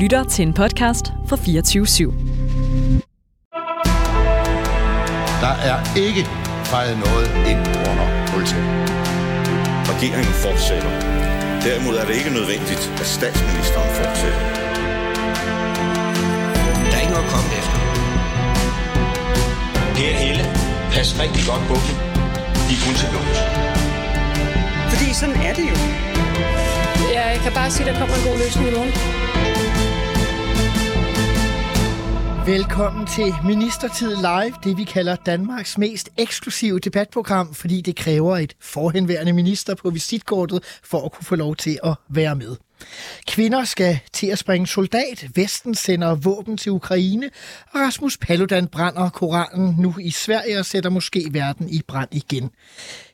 lytter til en podcast fra 24 /7. Der er ikke fejret noget ind under politiet. Regeringen fortsætter. Derimod er det ikke nødvendigt, at statsministeren fortsætter. Der er ikke noget at komme efter. Per Helle, pas rigtig godt på dem. De er kun til lås. Fordi sådan er det jo. Ja, jeg kan bare sige, at der kommer en god løsning i morgen. Velkommen til Ministertid Live, det vi kalder Danmarks mest eksklusive debatprogram, fordi det kræver et forhenværende minister på visitkortet for at kunne få lov til at være med. Kvinder skal til at springe soldat, Vesten sender våben til Ukraine, og Rasmus Paludan brænder Koranen nu i Sverige og sætter måske verden i brand igen.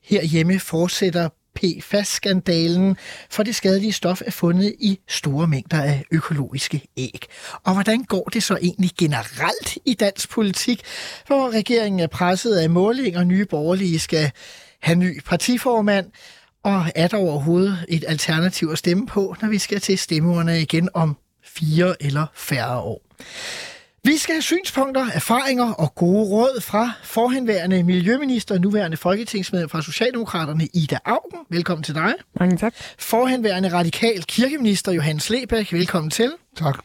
Herhjemme fortsætter PFAS-skandalen, for det skadelige stof er fundet i store mængder af økologiske æg. Og hvordan går det så egentlig generelt i dansk politik, hvor regeringen er presset af målinger, nye borgerlige skal have ny partiformand, og er der overhovedet et alternativ at stemme på, når vi skal til stemmeurene igen om fire eller færre år? Vi skal have synspunkter, erfaringer og gode råd fra forhenværende miljøminister, nuværende folketingsmedlem fra Socialdemokraterne, Ida Augen. Velkommen til dig. Mange tak. Forhenværende radikal kirkeminister, Johannes Lebæk. Velkommen til. Tak.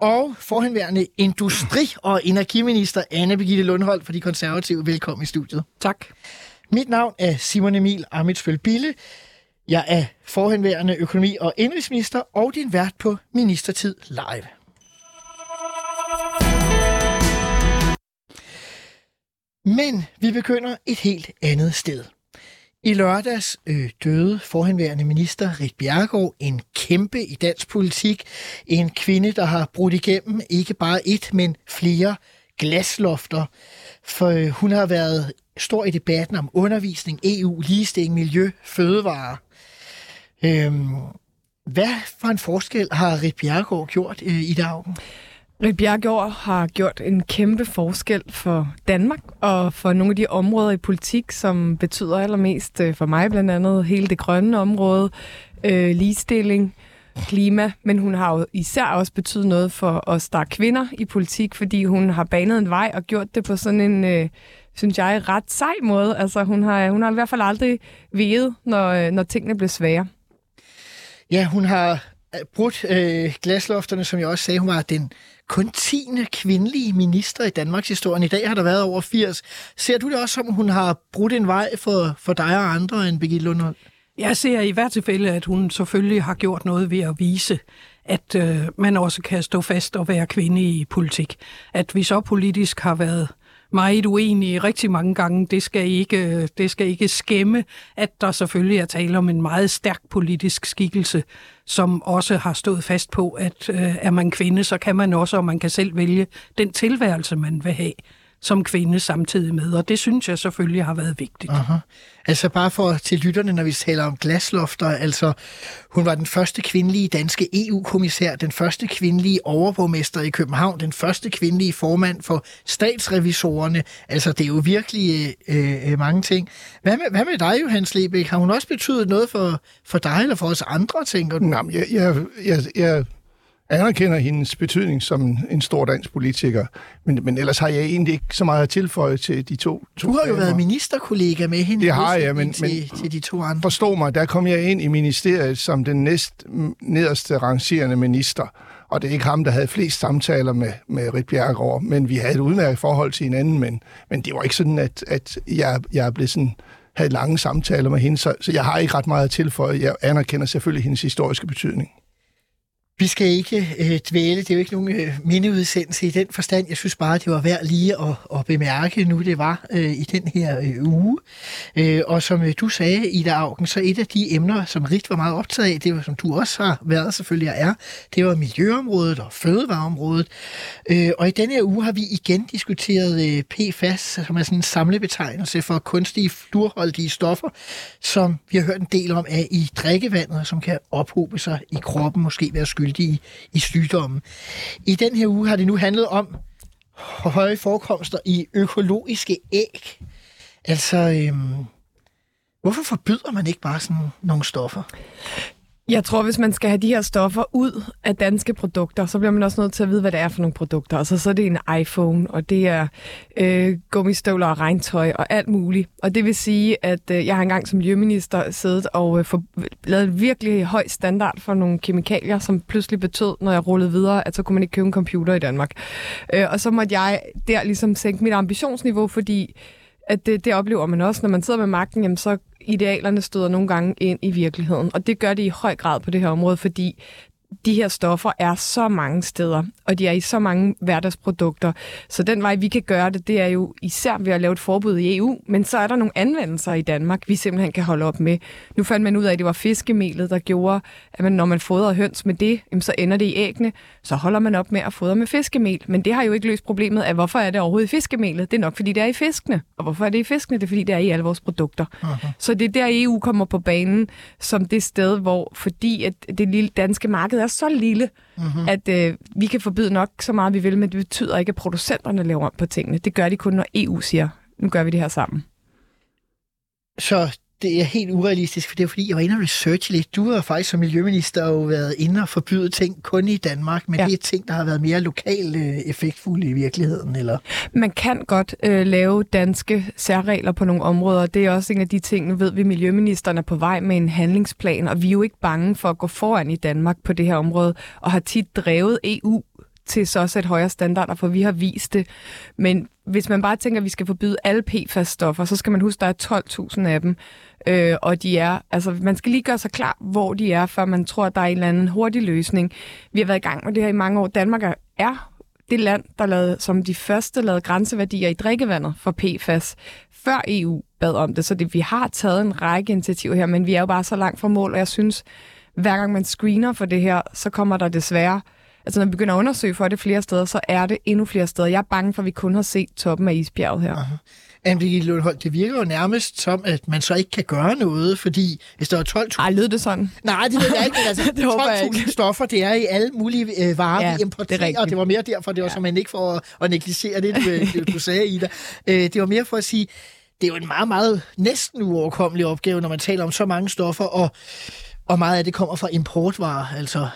Og forhenværende industri- og energiminister, Anne Birgitte Lundholdt fra De Konservative. Velkommen i studiet. Tak. Mit navn er Simon Emil Amitsføl Bille. Jeg er forhenværende økonomi- og indrigsminister og din vært på Ministertid Live. Men vi begynder et helt andet sted. I lørdags øh, døde forhenværende minister Rit Bjergård, en kæmpe i dansk politik, en kvinde, der har brudt igennem ikke bare et, men flere glaslofter. For øh, hun har været stor i debatten om undervisning, EU, ligestilling, miljø, fødevare. Øhm, hvad for en forskel har Rit Bjergård gjort øh, i dag? Rit Bjergård har gjort en kæmpe forskel for Danmark og for nogle af de områder i politik, som betyder allermest øh, for mig, blandt andet hele det grønne område, øh, ligestilling, klima, men hun har jo især også betydet noget for os, der er kvinder i politik, fordi hun har banet en vej og gjort det på sådan en, øh, synes jeg, ret sej måde. Altså hun har, hun har i hvert fald aldrig veget, når, øh, når tingene blev svære. Ja, hun har brudt øh, glaslofterne, som jeg også sagde. Hun var den kun 10. kvindelige minister i Danmarks historie. I dag har der været over 80. Ser du det også som, hun har brudt en vej for, for dig og andre end Birgitte Lundholm? Jeg ser i hvert tilfælde, at hun selvfølgelig har gjort noget ved at vise, at øh, man også kan stå fast og være kvinde i politik. At vi så politisk har været meget uenige rigtig mange gange. Det skal ikke, det skal ikke skæmme, at der selvfølgelig er tale om en meget stærk politisk skikkelse, som også har stået fast på, at øh, er man kvinde, så kan man også, og man kan selv vælge den tilværelse, man vil have som kvinde samtidig med, og det synes jeg selvfølgelig har været vigtigt. Aha. Altså bare for til lytterne, når vi taler om glaslofter, altså hun var den første kvindelige danske EU-kommissær, den første kvindelige overborgmester i København, den første kvindelige formand for statsrevisorerne, altså det er jo virkelig øh, øh, mange ting. Hvad med, hvad med dig, Johannes Lebæk? Har hun også betydet noget for, for dig eller for os andre, tænker du? Nej, jeg, jeg, jeg, jeg anerkender hendes betydning som en stor dansk politiker, men, men ellers har jeg egentlig ikke så meget at tilføje til de to, to Du har jo damer. været ministerkollega med hende. Det har jeg, men, til, men til de to andre. forstå mig, der kom jeg ind i ministeriet som den næst nederste rangerende minister, og det er ikke ham, der havde flest samtaler med, med Rit Bjergård, men vi havde et udmærket forhold til hinanden, men, men det var ikke sådan, at, at jeg, jeg blev sådan havde lange samtaler med hende, så, så jeg har ikke ret meget at tilføje. Jeg anerkender selvfølgelig hendes historiske betydning. Vi skal ikke øh, dvæle, det er jo ikke nogen øh, mindeudsendelse i den forstand. Jeg synes bare, det var værd lige at, at bemærke, nu det var øh, i den her øh, uge. Øh, og som øh, du sagde, Ida Augen, så et af de emner, som Rigt var meget optaget af, det var, som du også har været selvfølgelig og er, det var miljøområdet og fødevareområdet. Øh, og i denne her uge har vi igen diskuteret øh, PFAS, som er sådan en samlebetegnelse for kunstige fluorholdige stoffer, som vi har hørt en del om er i drikkevandet, som kan ophobe sig i kroppen, måske være skyldige i sygdommen. I den her uge har det nu handlet om høje forekomster i økologiske æg. Altså, øhm, hvorfor forbyder man ikke bare sådan nogle stoffer? Jeg tror, hvis man skal have de her stoffer ud af danske produkter, så bliver man også nødt til at vide, hvad det er for nogle produkter. Altså, så er det en iPhone, og det er øh, gummistøvler og regntøj og alt muligt. Og det vil sige, at øh, jeg har engang som miljøminister siddet og øh, for, lavet en virkelig høj standard for nogle kemikalier, som pludselig betød, når jeg rullede videre, at så kunne man ikke købe en computer i Danmark. Øh, og så måtte jeg der ligesom sænke mit ambitionsniveau, fordi at det, det oplever man også, når man sidder med magten, jamen så idealerne støder nogle gange ind i virkeligheden. Og det gør de i høj grad på det her område, fordi de her stoffer er så mange steder, og de er i så mange hverdagsprodukter. Så den vej, vi kan gøre det, det er jo især ved at lave et forbud i EU, men så er der nogle anvendelser i Danmark, vi simpelthen kan holde op med. Nu fandt man ud af, at det var fiskemelet, der gjorde, at man, når man fodrer høns med det, så ender det i æggene, så holder man op med at fodre med fiskemel. Men det har jo ikke løst problemet af, hvorfor er det overhovedet i fiskemelet? Det er nok, fordi det er i fiskene. Og hvorfor er det i fiskene? Det er, fordi det er i alle vores produkter. Uh-huh. Så det er der, EU kommer på banen som det sted, hvor fordi at det lille danske marked er så lille, mm-hmm. at øh, vi kan forbyde nok så meget, vi vil, men det betyder ikke, at producenterne laver om på tingene. Det gør de kun, når EU siger, nu gør vi det her sammen. Så det er helt urealistisk, for det er fordi, jeg var inde og researche lidt. Du har faktisk som miljøminister jo været inde og forbyde ting kun i Danmark, men ja. det er ting, der har været mere lokalt øh, effektfulde i virkeligheden, eller? Man kan godt øh, lave danske særregler på nogle områder. Det er også en af de ting, nu ved vi, miljøministeren er på vej med en handlingsplan, og vi er jo ikke bange for at gå foran i Danmark på det her område, og har tit drevet EU til så at sætte højere standarder, for vi har vist det. Men hvis man bare tænker, at vi skal forbyde alle PFAS-stoffer, så skal man huske, at der er 12.000 af dem. Øh, og de er, altså, man skal lige gøre sig klar, hvor de er, før man tror, at der er en eller anden hurtig løsning. Vi har været i gang med det her i mange år. Danmark er det land, der lavede, som de første lavede grænseværdier i drikkevandet for PFAS, før EU bad om det. Så det, vi har taget en række initiativer her, men vi er jo bare så langt fra mål, og jeg synes, hver gang man screener for det her, så kommer der desværre altså når vi begynder at undersøge for det flere steder, så er det endnu flere steder. Jeg er bange for, at vi kun har set toppen af isbjerget her. Aha. Anne Lundholdt, det virker jo nærmest som, at man så ikke kan gøre noget, fordi hvis der er 12.000... Ej, lød det sådan? Nej, det ved jeg ikke, altså 12.000 stoffer, det er i alle mulige øh, varer, ja, vi importerer, det og det var mere derfor, det var ja. så man ikke for at, at negligere det, du, øh, du sagde, Ida. Øh, det var mere for at sige, det er jo en meget, meget næsten uoverkommelig opgave, når man taler om så mange stoffer, og, og meget af det kommer fra importvarer, altså...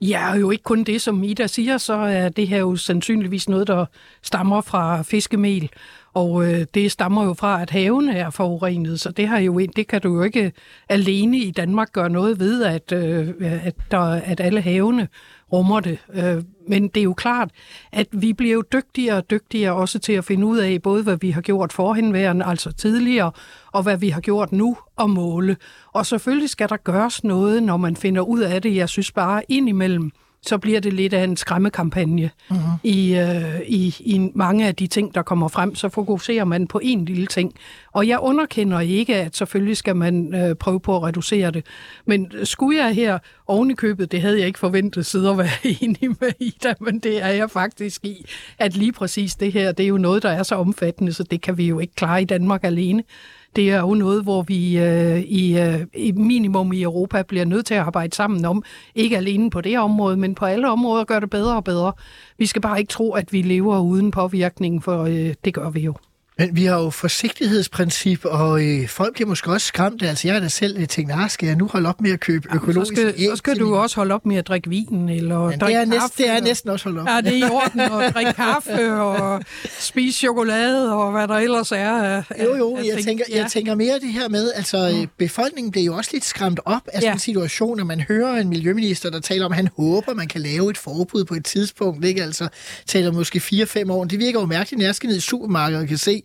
Ja, og jo ikke kun det, som Ida siger, så er det her jo sandsynligvis noget, der stammer fra fiskemel. Og øh, det stammer jo fra, at havene er forurenet, så det, har jo, det kan du jo ikke alene i Danmark gøre noget ved, at, øh, at, der, at alle havene rummer det. Øh, men det er jo klart, at vi bliver jo dygtigere og dygtigere også til at finde ud af, både hvad vi har gjort forhenværende, altså tidligere, og hvad vi har gjort nu og måle. Og selvfølgelig skal der gøres noget, når man finder ud af det. Jeg synes bare indimellem, så bliver det lidt af en skræmmekampagne mm-hmm. i, øh, i, i mange af de ting, der kommer frem. Så fokuserer man på en lille ting. Og jeg underkender ikke, at selvfølgelig skal man øh, prøve på at reducere det. Men skulle jeg her oven i købet, det havde jeg ikke forventet sidde og være enig med Ida, men det er jeg faktisk i, at lige præcis det her, det er jo noget, der er så omfattende, så det kan vi jo ikke klare i Danmark alene det er jo noget, hvor vi øh, i, øh, i minimum i Europa bliver nødt til at arbejde sammen om, ikke alene på det område, men på alle områder gør det bedre og bedre. Vi skal bare ikke tro, at vi lever uden påvirkning, for øh, det gør vi jo. Men vi har jo forsigtighedsprincip, og øh, folk bliver måske også skræmt. Altså, jeg har da selv øh, tænkt, ah, skal jeg nu holde op med at købe økologisk Jamen, så skal, så skal du også holde op med at drikke vin, eller Men drikke det er kaffe. det er næsten også holdt op. Ja, det er i orden at drikke kaffe og spise chokolade og hvad der ellers er. Jo, jo, jeg, tænker, ja. jeg tænker mere det her med, altså mm. befolkningen bliver jo også lidt skræmt op af sådan ja. en situation, når man hører en miljøminister, der taler om, at han håber, man kan lave et forbud på et tidspunkt, ikke? Altså taler måske 4-5 år. Det virker jo mærkeligt, når jeg skal ned i supermarkedet og kan se,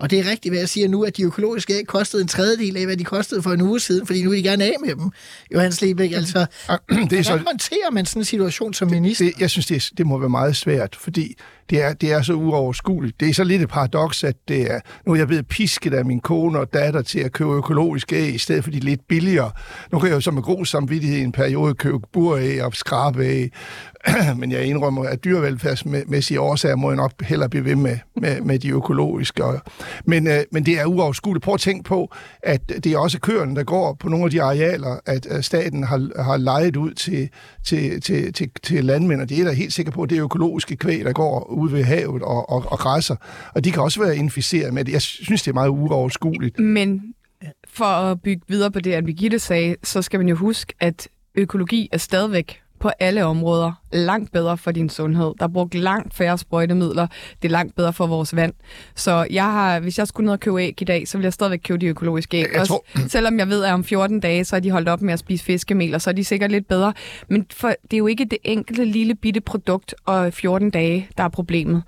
og det er rigtigt, hvad jeg siger nu, at de økologiske æg kostede en tredjedel af, hvad de kostede for en uge siden, fordi nu vil de gerne af med dem. Johannes Lebæk, altså, det er så, hvordan håndterer man sådan en situation som minister? Det, jeg synes, det, er, det må være meget svært, fordi det er, det er så uoverskueligt. Det er så lidt et paradoks, at det er, nu er jeg ved pisket af min kone og datter til at købe økologiske æg, i stedet for de lidt billigere. Nu kan jeg jo så med god samvittighed i en periode købe buræg og skrabeæg, men jeg indrømmer, at dyrevelfærdsmæssige årsager må jeg nok hellere blive ved med, med, med de økologiske. Men, øh, men det er uoverskueligt. Prøv at tænke på, at det er også køerne, der går på nogle af de arealer, at staten har, har lejet ud til, til, til, til, til landmænd, og det er der helt sikker på, at det er økologiske kvæg, der går ude ved havet og, og, og græsser. Og de kan også være inficeret med det. Jeg synes, det er meget uoverskueligt. Men for at bygge videre på det, at Birgitte sagde, så skal man jo huske, at økologi er stadigvæk på alle områder langt bedre for din sundhed. Der er brugt langt færre sprøjtemidler. Det er langt bedre for vores vand. Så jeg har, hvis jeg skulle ned og købe æg i dag, så vil jeg stadigvæk købe de økologiske æg. Jeg tror... Også, selvom jeg ved, at om 14 dage, så er de holdt op med at spise fiskemel, og så er de sikkert lidt bedre. Men for, det er jo ikke det enkelte lille bitte produkt og 14 dage, der er problemet.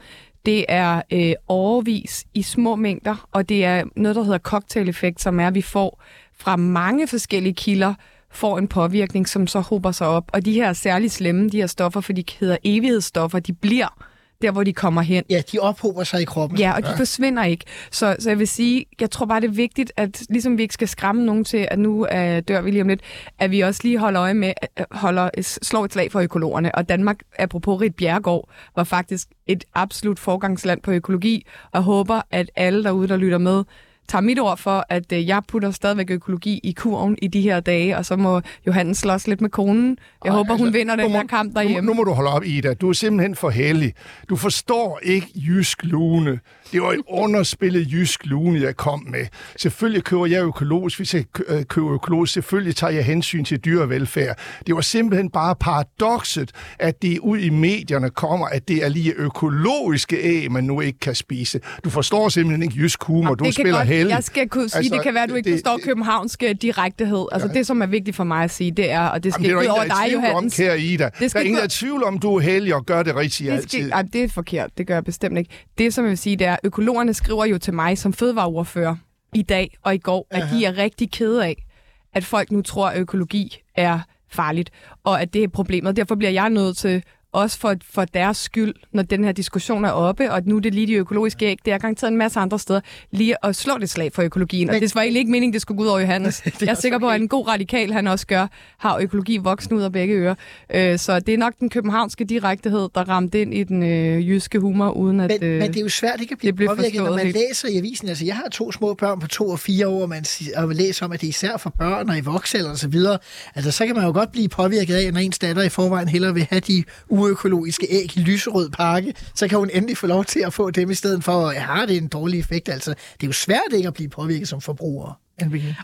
Det er øh, overvis i små mængder, og det er noget, der hedder cocktail-effekt, som er, at vi får fra mange forskellige kilder, får en påvirkning, som så hober sig op. Og de her særligt slemme, de her stoffer, for de hedder evighedsstoffer, de bliver der, hvor de kommer hen. Ja, de ophober sig i kroppen. Ja, og de ja. forsvinder ikke. Så, så jeg vil sige, jeg tror bare, det er vigtigt, at ligesom vi ikke skal skræmme nogen til, at nu uh, dør vi lige om lidt, at vi også lige holder øje med, uh, holder, slår et slag for økologerne. Og Danmark, apropos Rit Bjergård, var faktisk et absolut forgangsland på økologi, og håber, at alle derude, der lytter med, tager mit ord for, at øh, jeg putter stadigvæk økologi i kurven i de her dage, og så må Johannes slås lidt med konen. Jeg Ej, håber, altså, hun vinder den må, her kamp derhjemme. Nu, nu må du holde op, Ida. Du er simpelthen for heldig. Du forstår ikke jysk lune. Det var et underspillet jysk lune, jeg kom med. Selvfølgelig køber jeg økologisk, hvis jeg øh, køber økologisk. Selvfølgelig tager jeg hensyn til dyrevelfærd. Det var simpelthen bare paradokset, at det ud i medierne kommer, at det er lige økologiske æg, man nu ikke kan spise. Du forstår simpelthen ikke jysk humor. Jamen, du spiller heldig. Jeg skal kunne sige, altså, det kan være, at du ikke det, forstår københavnsk direktehed. Altså ja. det, som er vigtigt for mig at sige, det er, og det skal Jamen, det ikke over dig, Johannes. Om, kære Ida. Det skal der er ingen, der er tvivl om, du er heldig og gør det rigtigt det skal, altid. Ej, det er forkert. Det gør jeg bestemt ikke. Det, som jeg vil sige, det er, økologerne skriver jo til mig som fødevareordfører i dag og i går, at de er rigtig kede af, at folk nu tror, at økologi er farligt, og at det er problemet. Derfor bliver jeg nødt til også for, for deres skyld, når den her diskussion er oppe, og nu er det lige de økologiske æg, det er garanteret en masse andre steder, lige at slå det slag for økologien. Men, og det var egentlig ikke meningen, det skulle gå ud over Johannes. jeg er sikker på, at en god radikal, han også gør, har økologi voksen ud af begge ører. Øh, så det er nok den københavnske direktehed, der ramte ind i den øh, jyske humor, uden at men, øh, men det er jo svært ikke at blive det påvirket, når man helt. læser i avisen. Altså, jeg har to små børn på to og fire år, man, og læser om, at det er især for børn og i voksalder og så videre. Altså, så kan man jo godt blive påvirket af, når ens datter i forvejen hellere vil have de uøkologiske æg i lyserød pakke, så kan hun endelig få lov til at få dem i stedet for, at har det en dårlig effekt. Altså, det er jo svært ikke at blive påvirket som forbruger.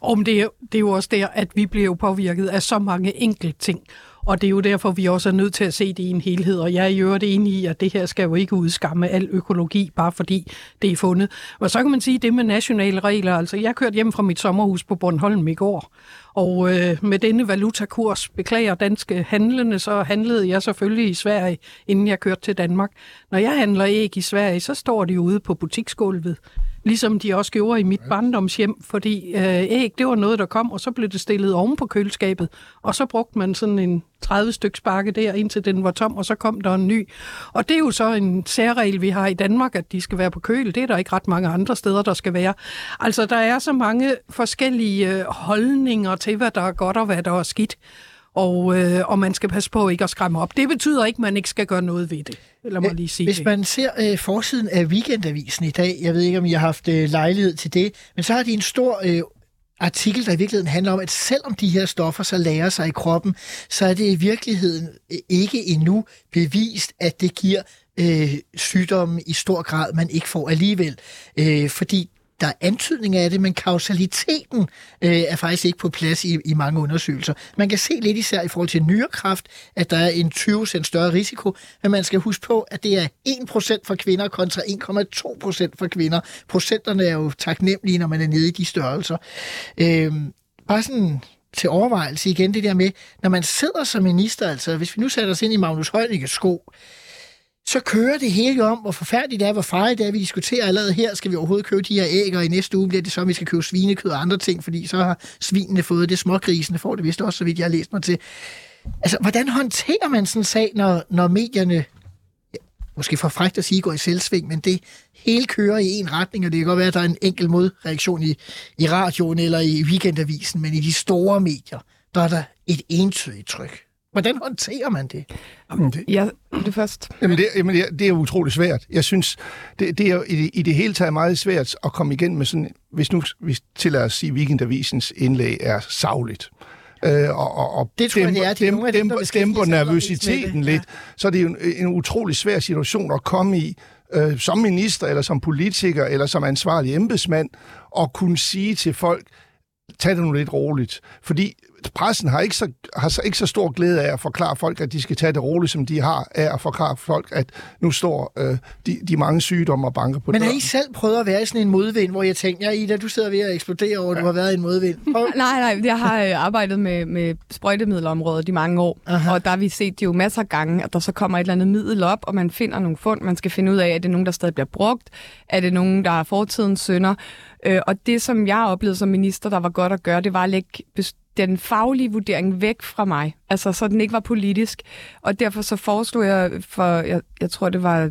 Om det, er, det er jo også der, at vi bliver påvirket af så mange enkelte ting. Og det er jo derfor, vi også er nødt til at se det i en helhed. Og jeg er i øvrigt enig i, at det her skal jo ikke udskamme al økologi, bare fordi det er fundet. Og så kan man sige det med nationale regler. Altså, jeg kørte hjem fra mit sommerhus på Bornholm i går, og øh, med denne valutakurs, beklager danske handlende, så handlede jeg selvfølgelig i Sverige, inden jeg kørte til Danmark. Når jeg handler æg i Sverige, så står de ude på butiksgulvet ligesom de også gjorde i mit barndomshjem, fordi øh, æg, det var noget, der kom, og så blev det stillet oven på køleskabet, og så brugte man sådan en 30 stykker sparke der, indtil den var tom, og så kom der en ny. Og det er jo så en særregel, vi har i Danmark, at de skal være på køl. Det er der ikke ret mange andre steder, der skal være. Altså, der er så mange forskellige øh, holdninger til, hvad der er godt og hvad der er skidt og, øh, og man skal passe på ikke at skræmme op. Det betyder ikke, at man ikke skal gøre noget ved det. Eller må lige sige Hvis det. man ser øh, forsiden af Weekendavisen i dag, jeg ved ikke, om I har haft øh, lejlighed til det, men så har de en stor øh, artikel, der i virkeligheden handler om, at selvom de her stoffer så lærer sig i kroppen, så er det i virkeligheden øh, ikke endnu bevist, at det giver øh, sygdomme i stor grad, man ikke får alligevel. Øh, fordi der er antydning af det, men kausaliteten øh, er faktisk ikke på plads i, i mange undersøgelser. Man kan se lidt især i forhold til nyrekræft, at der er en 20% større risiko, men man skal huske på, at det er 1% for kvinder kontra 1,2% for kvinder. Procenterne er jo taknemmelige, når man er nede i de størrelser. Øh, bare sådan til overvejelse igen det der med, når man sidder som minister, altså hvis vi nu sætter os ind i Magnus Heunicke's sko, så kører det hele jo om, hvor forfærdeligt det er, hvor farligt det er. Vi diskuterer allerede her, skal vi overhovedet købe de her æg, og i næste uge bliver det så, at vi skal købe svinekød og andre ting, fordi så har svinene fået det, smågrisene får det vist også, så vidt jeg har læst mig til. Altså, hvordan håndterer man sådan en sag, når, når medierne, ja, måske for frækt at sige, går i selvsving, men det hele kører i en retning, og det kan godt være, at der er en enkelt modreaktion i, i radioen eller i weekendavisen, men i de store medier, der er der et entydigt tryk. Hvordan håndterer man det? Jamen, det ja, det først. Jamen, det, jamen det, det er utroligt svært. Jeg synes, det, det er i det, i det hele taget meget svært at komme igen med sådan, hvis nu vi tillader at sige, at Weekendavisens indlæg er savligt. Øh, og, og, og det tror dæmper, jeg, det er dæmper, dem, dæmper, dæmper nervøsiteten lidt, ja. så er det jo en, en utrolig svær situation at komme i, øh, som minister, eller som politiker, eller som ansvarlig embedsmand, og kunne sige til folk, tag det nu lidt roligt. Fordi pressen har ikke, så, har så, ikke så stor glæde af at forklare folk, at de skal tage det roligt, som de har, af at forklare folk, at nu står øh, de, de mange sygdomme og banker på Men har. I selv prøvet at være i sådan en modvind, hvor jeg tænkte, ja Ida, du sidder ved at eksplodere over, at du har været i en modvind. Nej, nej, jeg har øh, arbejdet med, med sprøjtemiddelområdet i mange år, Aha. og der har vi set jo masser af gange, at der så kommer et eller andet middel op, og man finder nogle fund, man skal finde ud af, er det nogen, der stadig bliver brugt, er det nogen, der er fortidens synder, øh, og det, som jeg oplevede som minister, der var godt at gøre, det var at lægge den faglige vurdering væk fra mig, altså så den ikke var politisk, og derfor så foreslog jeg for, jeg, jeg tror det var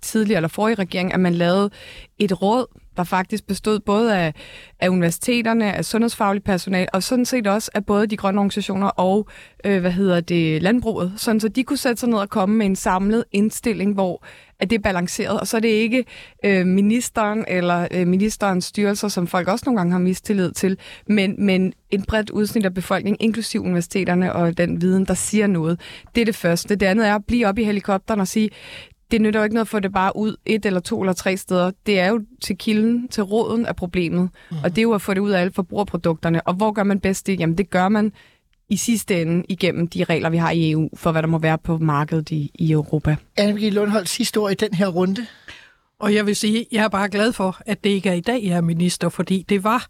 tidligere eller forrige regering, at man lavede et råd, der faktisk bestod både af, af universiteterne, af sundhedsfagligt personal, og sådan set også af både de grønne organisationer og, øh, hvad hedder det, landbruget, sådan så de kunne sætte sig ned og komme med en samlet indstilling, hvor at det er balanceret, og så er det ikke øh, ministeren eller øh, ministerens styrelser, som folk også nogle gange har mistillid til, men, men en bredt udsnit af befolkningen, inklusiv universiteterne og den viden, der siger noget. Det er det første. Det andet er at blive op i helikopteren og sige, det nytter jo ikke noget at få det bare ud et eller to eller tre steder. Det er jo til kilden, til roden af problemet. Mm. Og det er jo at få det ud af alle forbrugerprodukterne. Og hvor gør man bedst det? Jamen det gør man i sidste ende igennem de regler, vi har i EU, for hvad der må være på markedet i, i Europa. Anne-Begitte Lundholdt, sidste ord i den her runde. Og jeg vil sige, jeg er bare glad for, at det ikke er i dag, jeg er minister, fordi det var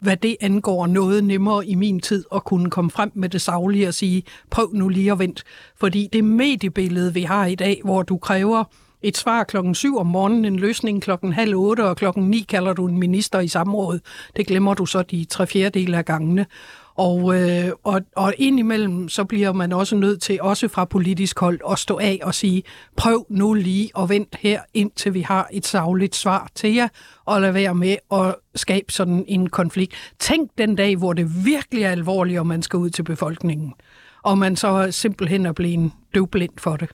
hvad det angår noget nemmere i min tid at kunne komme frem med det savlige og sige, prøv nu lige at vente. Fordi det mediebillede, vi har i dag, hvor du kræver et svar klokken 7 om morgenen, en løsning klokken halv otte, og klokken 9 kalder du en minister i samråd. Det glemmer du så de tre fjerdedele af gangene. Og, øh, og, og indimellem, så bliver man også nødt til, også fra politisk hold, at stå af og sige, prøv nu lige at vente her, indtil vi har et savligt svar til jer, og lad være med at skabe sådan en konflikt. Tænk den dag, hvor det virkelig er alvorligt, og man skal ud til befolkningen, og man så simpelthen er blevet døvblind for det.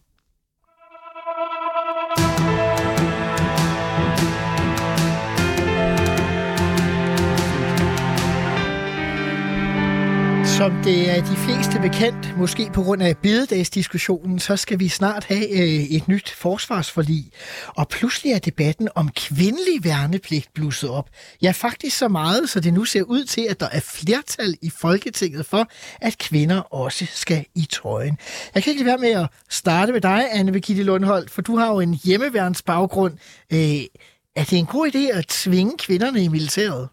Som det er de fleste bekendt, måske på grund af bededagsdiskussionen, så skal vi snart have øh, et nyt forsvarsforlig. Og pludselig er debatten om kvindelig værnepligt blusset op. Ja, faktisk så meget, så det nu ser ud til, at der er flertal i Folketinget for, at kvinder også skal i trøjen. Jeg kan ikke lade være med at starte med dig, Anne Birgitte Lundholdt, for du har jo en hjemmeværnsbaggrund. Øh, er det en god idé at tvinge kvinderne i militæret?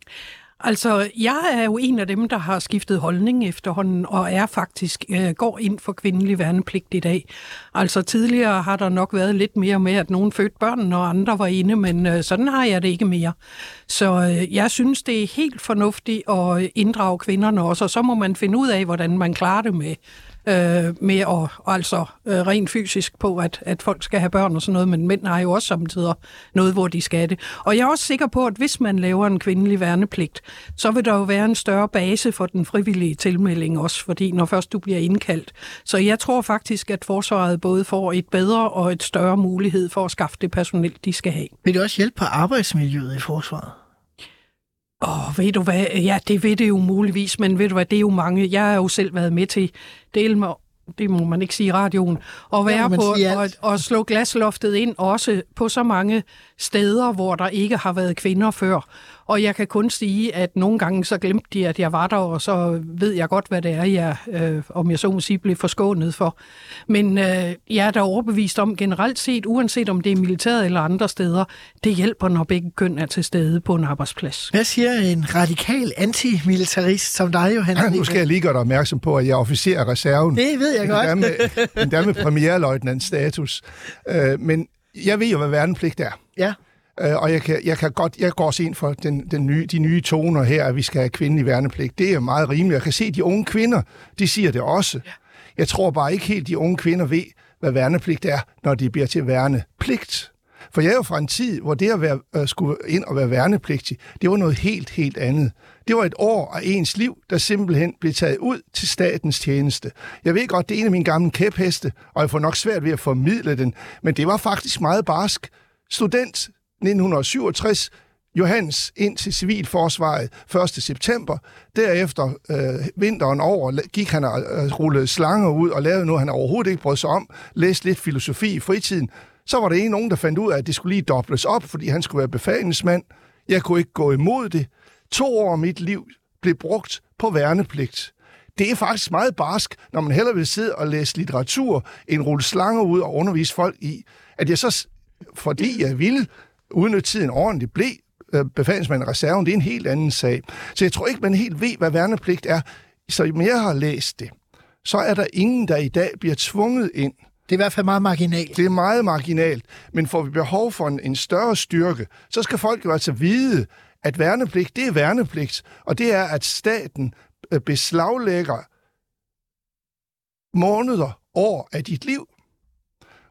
Altså, jeg er jo en af dem, der har skiftet holdning efterhånden, og er faktisk øh, går ind for kvindelig værnepligt i dag. Altså, tidligere har der nok været lidt mere med, at nogen fødte børn, og andre var inde, men øh, sådan har jeg det ikke mere. Så øh, jeg synes, det er helt fornuftigt at inddrage kvinderne også, og så må man finde ud af, hvordan man klarer det med øh, med at altså øh, rent fysisk på, at, at folk skal have børn og sådan noget, men mænd har jo også samtidig noget, hvor de skal det. Og jeg er også sikker på, at hvis man laver en kvindelig værnepligt, så vil der jo være en større base for den frivillige tilmelding også, fordi når først du bliver indkaldt. Så jeg tror faktisk, at forsvaret både får et bedre og et større mulighed for at skaffe det personel, de skal have. Vil det også hjælpe på arbejdsmiljøet i forsvaret? Åh, oh, ved du hvad? Ja, det ved det jo muligvis, men ved du hvad, det er jo mange. Jeg har jo selv været med til del med det må man ikke sige i radioen, at være på og, og slå glasloftet ind også på så mange steder, hvor der ikke har været kvinder før. Og jeg kan kun sige, at nogle gange så glemte de, at jeg var der, og så ved jeg godt, hvad det er, jeg, øh, om jeg så må sige, blev forskånet for. Men øh, jeg er da overbevist om generelt set, uanset om det er militæret eller andre steder, det hjælper, når begge køn er til stede på en arbejdsplads. Hvad siger en radikal antimilitarist som dig, Johannes? Ja, nu skal jeg lige gøre dig opmærksom på, at jeg er officer af reserven. Det ved jeg godt. Endda med, endda med premierløjtnants status. Øh, men jeg ved jo, hvad værnepligt er. Ja. Øh, og jeg, kan, jeg, kan godt, jeg går også ind for den, den nye, de nye toner her, at vi skal have kvindelig værnepligt. Det er meget rimeligt. Jeg kan se, at de unge kvinder, de siger det også. Jeg tror bare ikke helt, de unge kvinder ved, hvad værnepligt er, når de bliver til værnepligt. For jeg er jo fra en tid, hvor det at være, øh, skulle ind og være værnepligtig, det var noget helt, helt andet. Det var et år af ens liv, der simpelthen blev taget ud til statens tjeneste. Jeg ved godt, det er en af mine gamle kæpheste, og jeg får nok svært ved at formidle den, men det var faktisk meget barsk. Student 1967, Johannes ind til civilforsvaret 1. september. Derefter øh, vinteren over gik han og øh, rullede slanger ud og lavede noget, han overhovedet ikke brød sig om. Læste lidt filosofi i fritiden. Så var der en nogen, der fandt ud af, at det skulle lige dobles op, fordi han skulle være befalingsmand. Jeg kunne ikke gå imod det. To år af mit liv blev brugt på værnepligt. det er faktisk meget barsk, når man hellere vil sidde og læse litteratur, end rulle slanger ud og undervise folk i. At jeg så, fordi jeg ville udnytte tiden ordentligt, blev øh, befalingsmand i reserven, det er en helt anden sag. Så jeg tror ikke, man helt ved, hvad værnepligt er. Så mere jeg har læst det, så er der ingen, der i dag bliver tvunget ind. Det er i hvert fald meget marginalt. Det er meget marginalt, men får vi behov for en, en større styrke, så skal folk jo altså vide, at værnepligt, det er værnepligt, og det er, at staten øh, beslaglægger måneder, år af dit liv.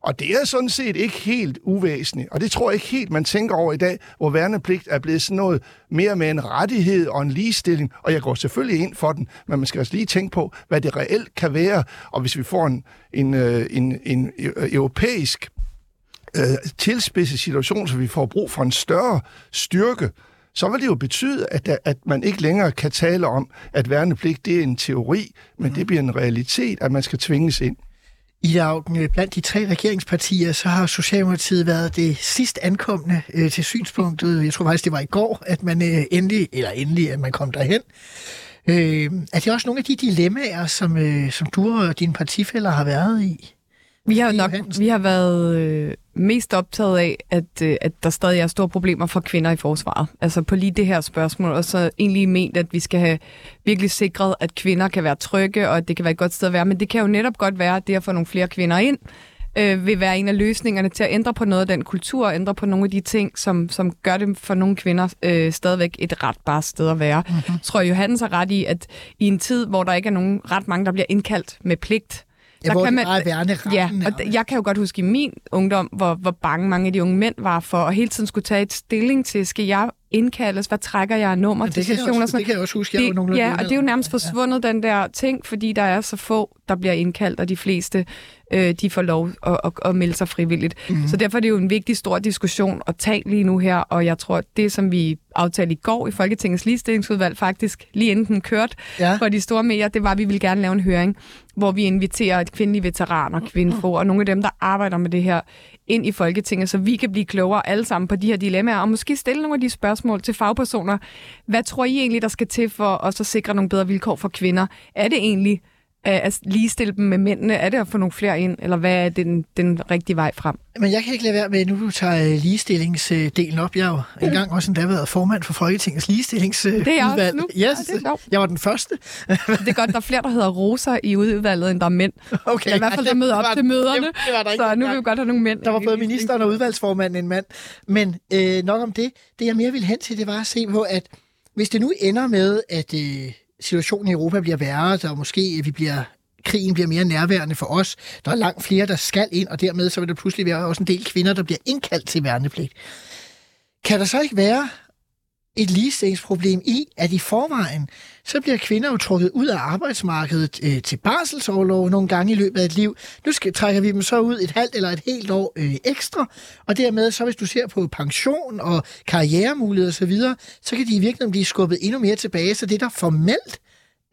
Og det er sådan set ikke helt uvæsentligt, og det tror jeg ikke helt, man tænker over i dag, hvor værnepligt er blevet sådan noget mere med en rettighed og en ligestilling, og jeg går selvfølgelig ind for den, men man skal også lige tænke på, hvad det reelt kan være, og hvis vi får en, en, øh, en, en europæisk øh, tilspidset situation, så vi får brug for en større styrke, så vil det jo betyde, at, der, at man ikke længere kan tale om, at værnepligt det er en teori, men det bliver en realitet, at man skal tvinges ind. I dagen øh, blandt de tre regeringspartier, så har Socialdemokratiet været det sidst ankommende øh, til synspunktet. Jeg tror faktisk, det var i går, at man øh, endelig, eller endelig, at man kom derhen. Øh, er det også nogle af de dilemmaer, som, øh, som du og dine partifælder har været i? Vi har nok vi har været øh, mest optaget af, at, øh, at der stadig er store problemer for kvinder i forsvaret. Altså på lige det her spørgsmål, og så egentlig ment, at vi skal have virkelig sikret, at kvinder kan være trygge, og at det kan være et godt sted at være. Men det kan jo netop godt være, at det at få nogle flere kvinder ind, øh, vil være en af løsningerne til at ændre på noget af den kultur, og ændre på nogle af de ting, som, som gør det for nogle kvinder øh, stadigvæk et ret bare sted at være. Mm-hmm. Jeg tror, Johannes har ret i, at i en tid, hvor der ikke er nogen ret mange, der bliver indkaldt med pligt, Ja, hvor kan man, er værne Ja, og jeg kan jo godt huske i min ungdom, hvor, hvor bange mange af de unge mænd var for, at hele tiden skulle tage et stilling til, skal jeg indkaldes, hvad trækker jeg nummer ja, til sessioner? Det kan jeg også huske, jeg det, Ja, og det er jo nærmest forsvundet, ja. den der ting, fordi der er så få, der bliver indkaldt, og de fleste, øh, de får lov at, at, at melde sig frivilligt. Mm-hmm. Så derfor er det jo en vigtig, stor diskussion at tage lige nu her, og jeg tror, det som vi aftalte i går i Folketingets ligestillingsudvalg, faktisk lige inden den kørte ja. for de store medier, det var, at vi ville gerne lave en høring, hvor vi inviterer et kvindelige veteraner, kvindefo, og nogle af dem, der arbejder med det her, ind i Folketinget, så vi kan blive klogere alle sammen på de her dilemmaer, og måske stille nogle af de spørgsmål til fagpersoner. Hvad tror I egentlig, der skal til for os at sikre nogle bedre vilkår for kvinder? Er det egentlig at ligestille dem med mændene? Er det at få nogle flere ind, eller hvad er den, den rigtige vej frem? Men jeg kan ikke lade være med, nu du tager øh, ligestillingsdelen op. Jeg har jo engang også endda været formand for Folketingets ligestillingsudvalg. Det er jeg også nu. Yes, ja, det er jeg var den første. det er godt, der er flere, der hedder Rosa i udvalget, end der er mænd. Okay, I hvert fald, der møder op til møderne. Det, det var der ikke så nu vil vi godt have nogle mænd. Der var både ministeren og udvalgsformanden en mand. Men øh, nok om det. Det, jeg mere vil hen til, det var at se på, at hvis det nu ender med, at øh, situationen i Europa bliver værre, der måske vi bliver krigen bliver mere nærværende for os. Der er langt flere, der skal ind, og dermed så vil der pludselig være også en del kvinder, der bliver indkaldt til værnepligt. Kan der så ikke være et ligestillingsproblem i, at i forvejen, så bliver kvinder jo trukket ud af arbejdsmarkedet øh, til barselsårlov nogle gange i løbet af et liv. Nu skal, trækker vi dem så ud et halvt eller et helt år øh, ekstra, og dermed så hvis du ser på pension og karrieremuligheder osv., så, så kan de i virkeligheden blive skubbet endnu mere tilbage, så det der formelt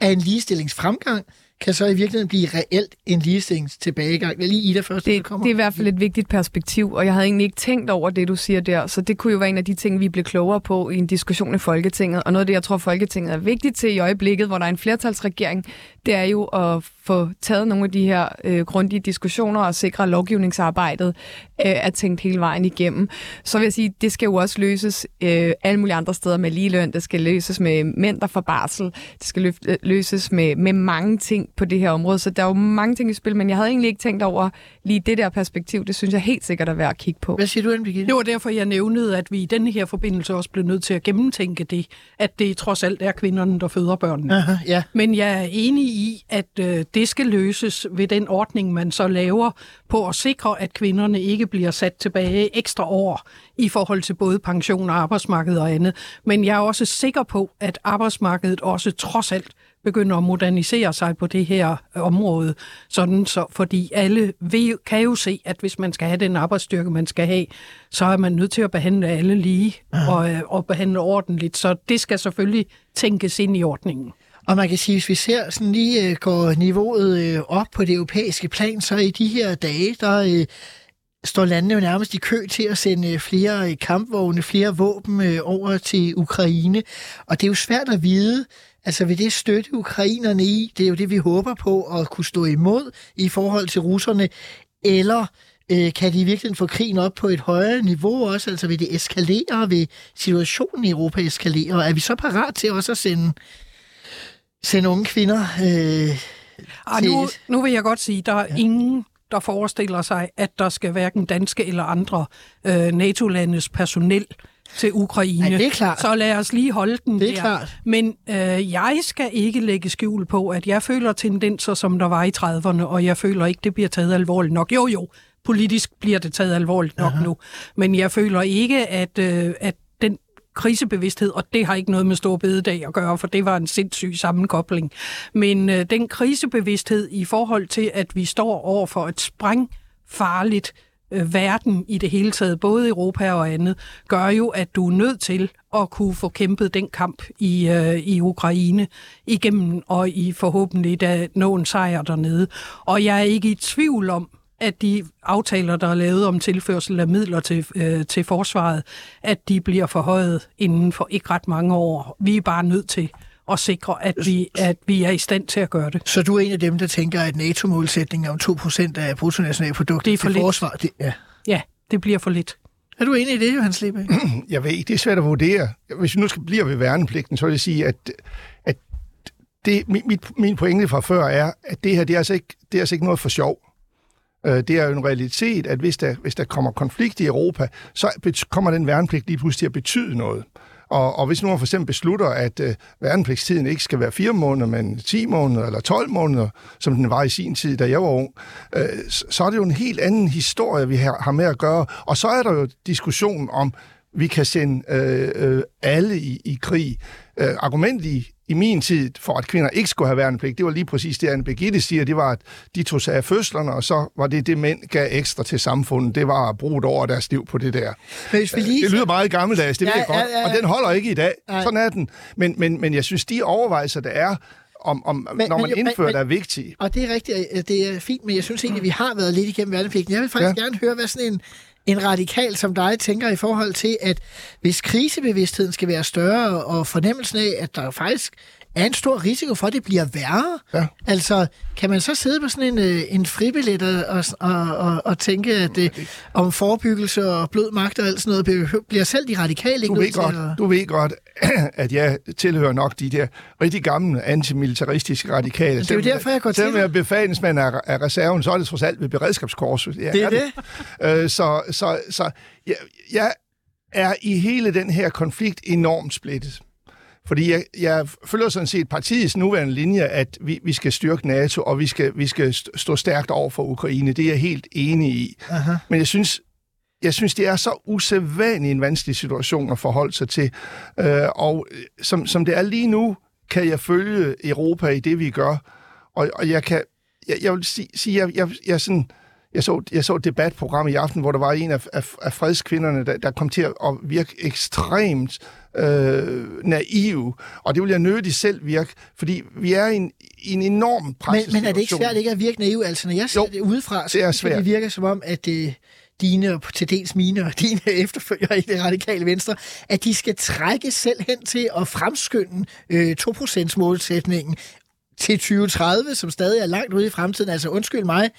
er en ligestillingsfremgang, kan så i virkeligheden blive reelt en ligestillings tilbagegang. Det er lige Ida først, det, kommer. Det er i hvert fald et vigtigt perspektiv, og jeg havde egentlig ikke tænkt over det, du siger der, så det kunne jo være en af de ting, vi bliver klogere på i en diskussion i Folketinget. Og noget af det, jeg tror, Folketinget er vigtigt til i øjeblikket, hvor der er en flertalsregering, det er jo at få taget nogle af de her øh, grundige diskussioner og sikre, at lovgivningsarbejdet øh, er tænkt hele vejen igennem. Så vil jeg sige, det skal jo også løses øh, alle mulige andre steder med ligeløn. Det skal løses med mænd, der får barsel. Det skal løf, øh, løses med, med mange ting på det her område. Så der er jo mange ting i spil, men jeg havde egentlig ikke tænkt over lige det der perspektiv. Det synes jeg helt sikkert er værd at kigge på. Hvad siger du, Anne Det var derfor, jeg nævnede, at vi i denne her forbindelse også blev nødt til at gennemtænke det, at det trods alt er kvinderne, der føder børnene. Aha, ja. Men jeg er enig i, at øh, det skal løses ved den ordning, man så laver på at sikre, at kvinderne ikke bliver sat tilbage ekstra år i forhold til både pension og arbejdsmarked og andet. Men jeg er også sikker på, at arbejdsmarkedet også trods alt begynder at modernisere sig på det her område, sådan så, fordi alle ved, kan jo se, at hvis man skal have den arbejdsstyrke, man skal have, så er man nødt til at behandle alle lige og, øh, og behandle ordentligt. Så det skal selvfølgelig tænkes ind i ordningen. Og man kan sige, hvis vi ser sådan lige øh, går niveauet øh, op på det europæiske plan, så i de her dage, der øh, står landene jo nærmest i kø til at sende flere kampvogne, flere våben over til Ukraine. Og det er jo svært at vide, Altså vil det støtte ukrainerne i? Det er jo det, vi håber på at kunne stå imod i forhold til russerne. Eller øh, kan de virkelig få krigen op på et højere niveau også? Altså vil det eskalere? Vil situationen i Europa eskalere? Er vi så parat til også at sende, sende unge kvinder øh, Ah, til... nu, nu vil jeg godt sige, der er ja. ingen, der forestiller sig, at der skal hverken danske eller andre øh, NATO-landes personel til Ukraine. Nej, det er klart. Så lad os lige holde den Det er der. klart. Men øh, jeg skal ikke lægge skjul på, at jeg føler tendenser, som der var i 30'erne, og jeg føler ikke, det bliver taget alvorligt nok. Jo, jo, politisk bliver det taget alvorligt nok Aha. nu. Men jeg føler ikke, at, øh, at krisebevidsthed, og det har ikke noget med stor bededag at gøre, for det var en sindssyg sammenkobling. Men øh, den krisebevidsthed i forhold til, at vi står over for et sprængfarligt øh, verden i det hele taget, både Europa og andet, gør jo, at du er nødt til at kunne få kæmpet den kamp i, øh, i Ukraine igennem, og i forhåbentlig da nå en sejr dernede. Og jeg er ikke i tvivl om, at de aftaler, der er lavet om tilførsel af midler til, øh, til forsvaret, at de bliver forhøjet inden for ikke ret mange år. Vi er bare nødt til at sikre, at vi, at vi er i stand til at gøre det. Så du er en af dem, der tænker, at NATO-målsætningen om 2% af bruttonationalproduktet er for til lidt. forsvar... Det, ja. Ja, det bliver for lidt. Er du enig i det, Johan Slebæk? Jeg ved ikke, det er svært at vurdere. Hvis vi nu skal blive ved værnepligten, så vil jeg sige, at, at det, mit, mit, min pointe fra før er, at det her, det er altså ikke, det er altså ikke noget for sjov. Øh, Det er jo en realitet, at hvis der, hvis der kommer konflikt i Europa, så kommer den værnepligt lige pludselig til at betyde noget. Og, og hvis nu man for eksempel beslutter, at øh, værnepligtstiden ikke skal være 4 måneder, men 10 måneder eller 12 måneder, som den var i sin tid, da jeg var ung, øh, så, er det jo en helt anden historie, vi har, har med at gøre. Og så er der jo diskussionen om, vi kan sende øh, øh, alle i, i krig. Øh, argumentet i, i min tid for, at kvinder ikke skulle have værnepligt, det var lige præcis det, Anne Birgitte siger, det var, at de tog sig af fødslerne, og så var det det, mænd gav ekstra til samfundet. Det var at bruge et år af deres liv på det der. Men hvis vi lige... Det lyder meget gammeldags, det Ja, ja, ved jeg ja, godt, ja, ja. og den holder ikke i dag. Nej. Sådan er den. Men, men, men jeg synes, de overvejelser, der er, om, om Men- når man men- indfører, men- der er vigtige. Og det er rigtigt, at det er fint, men jeg synes egentlig, at vi har været lidt igennem værnepligten. Jeg vil faktisk ja. Ja. gerne høre, hvad sådan en, en radikal som dig tænker i forhold til, at hvis krisebevidstheden skal være større, og fornemmelsen af, at der faktisk er en stor risiko for, at det bliver værre. Ja. Altså, kan man så sidde på sådan en, øh, en fribillet og, og, og, og, tænke, at øh, om forebyggelse og blød magt og alt sådan noget, bliver selv de radikale ikke Du ved, til godt, at... du ved godt, at jeg tilhører nok de der rigtig gamle antimilitaristiske radikale. det er jo derfor, jeg går til Selvom jeg er det. befalingsmand af, af reserven, så er det trods alt ved beredskabskorset. Ja, Det er det. Øh, så så, så jeg, jeg er i hele den her konflikt enormt splittet. Fordi jeg, jeg følger sådan set partiets nuværende linje, at vi, vi skal styrke NATO, og vi skal, vi skal st- stå stærkt over for Ukraine. Det er jeg helt enig i. Aha. Men jeg synes, jeg synes, det er så usædvanligt en vanskelig situation at forholde sig til. Øh, og øh, som, som det er lige nu, kan jeg følge Europa i det, vi gør. Og, og jeg kan, jeg, jeg vil sige, sige jeg, jeg, jeg, sådan, jeg, så, jeg så et debatprogram i aften, hvor der var en af, af, af fredskvinderne, der, der kom til at virke ekstremt øh, naiv. Og det vil jeg nødigt selv virke, fordi vi er i en, i en enorm Men, presset men er det ikke svært ikke at virke naiv? Altså, når jeg ser Jo, det udefra, så det er svært. det virker som om, at øh, dine, og til dels mine og dine efterfølgere i det radikale venstre, at de skal trække selv hen til at fremskynde øh, 2%-målsætningen til 2030, som stadig er langt ude i fremtiden. Altså, undskyld mig,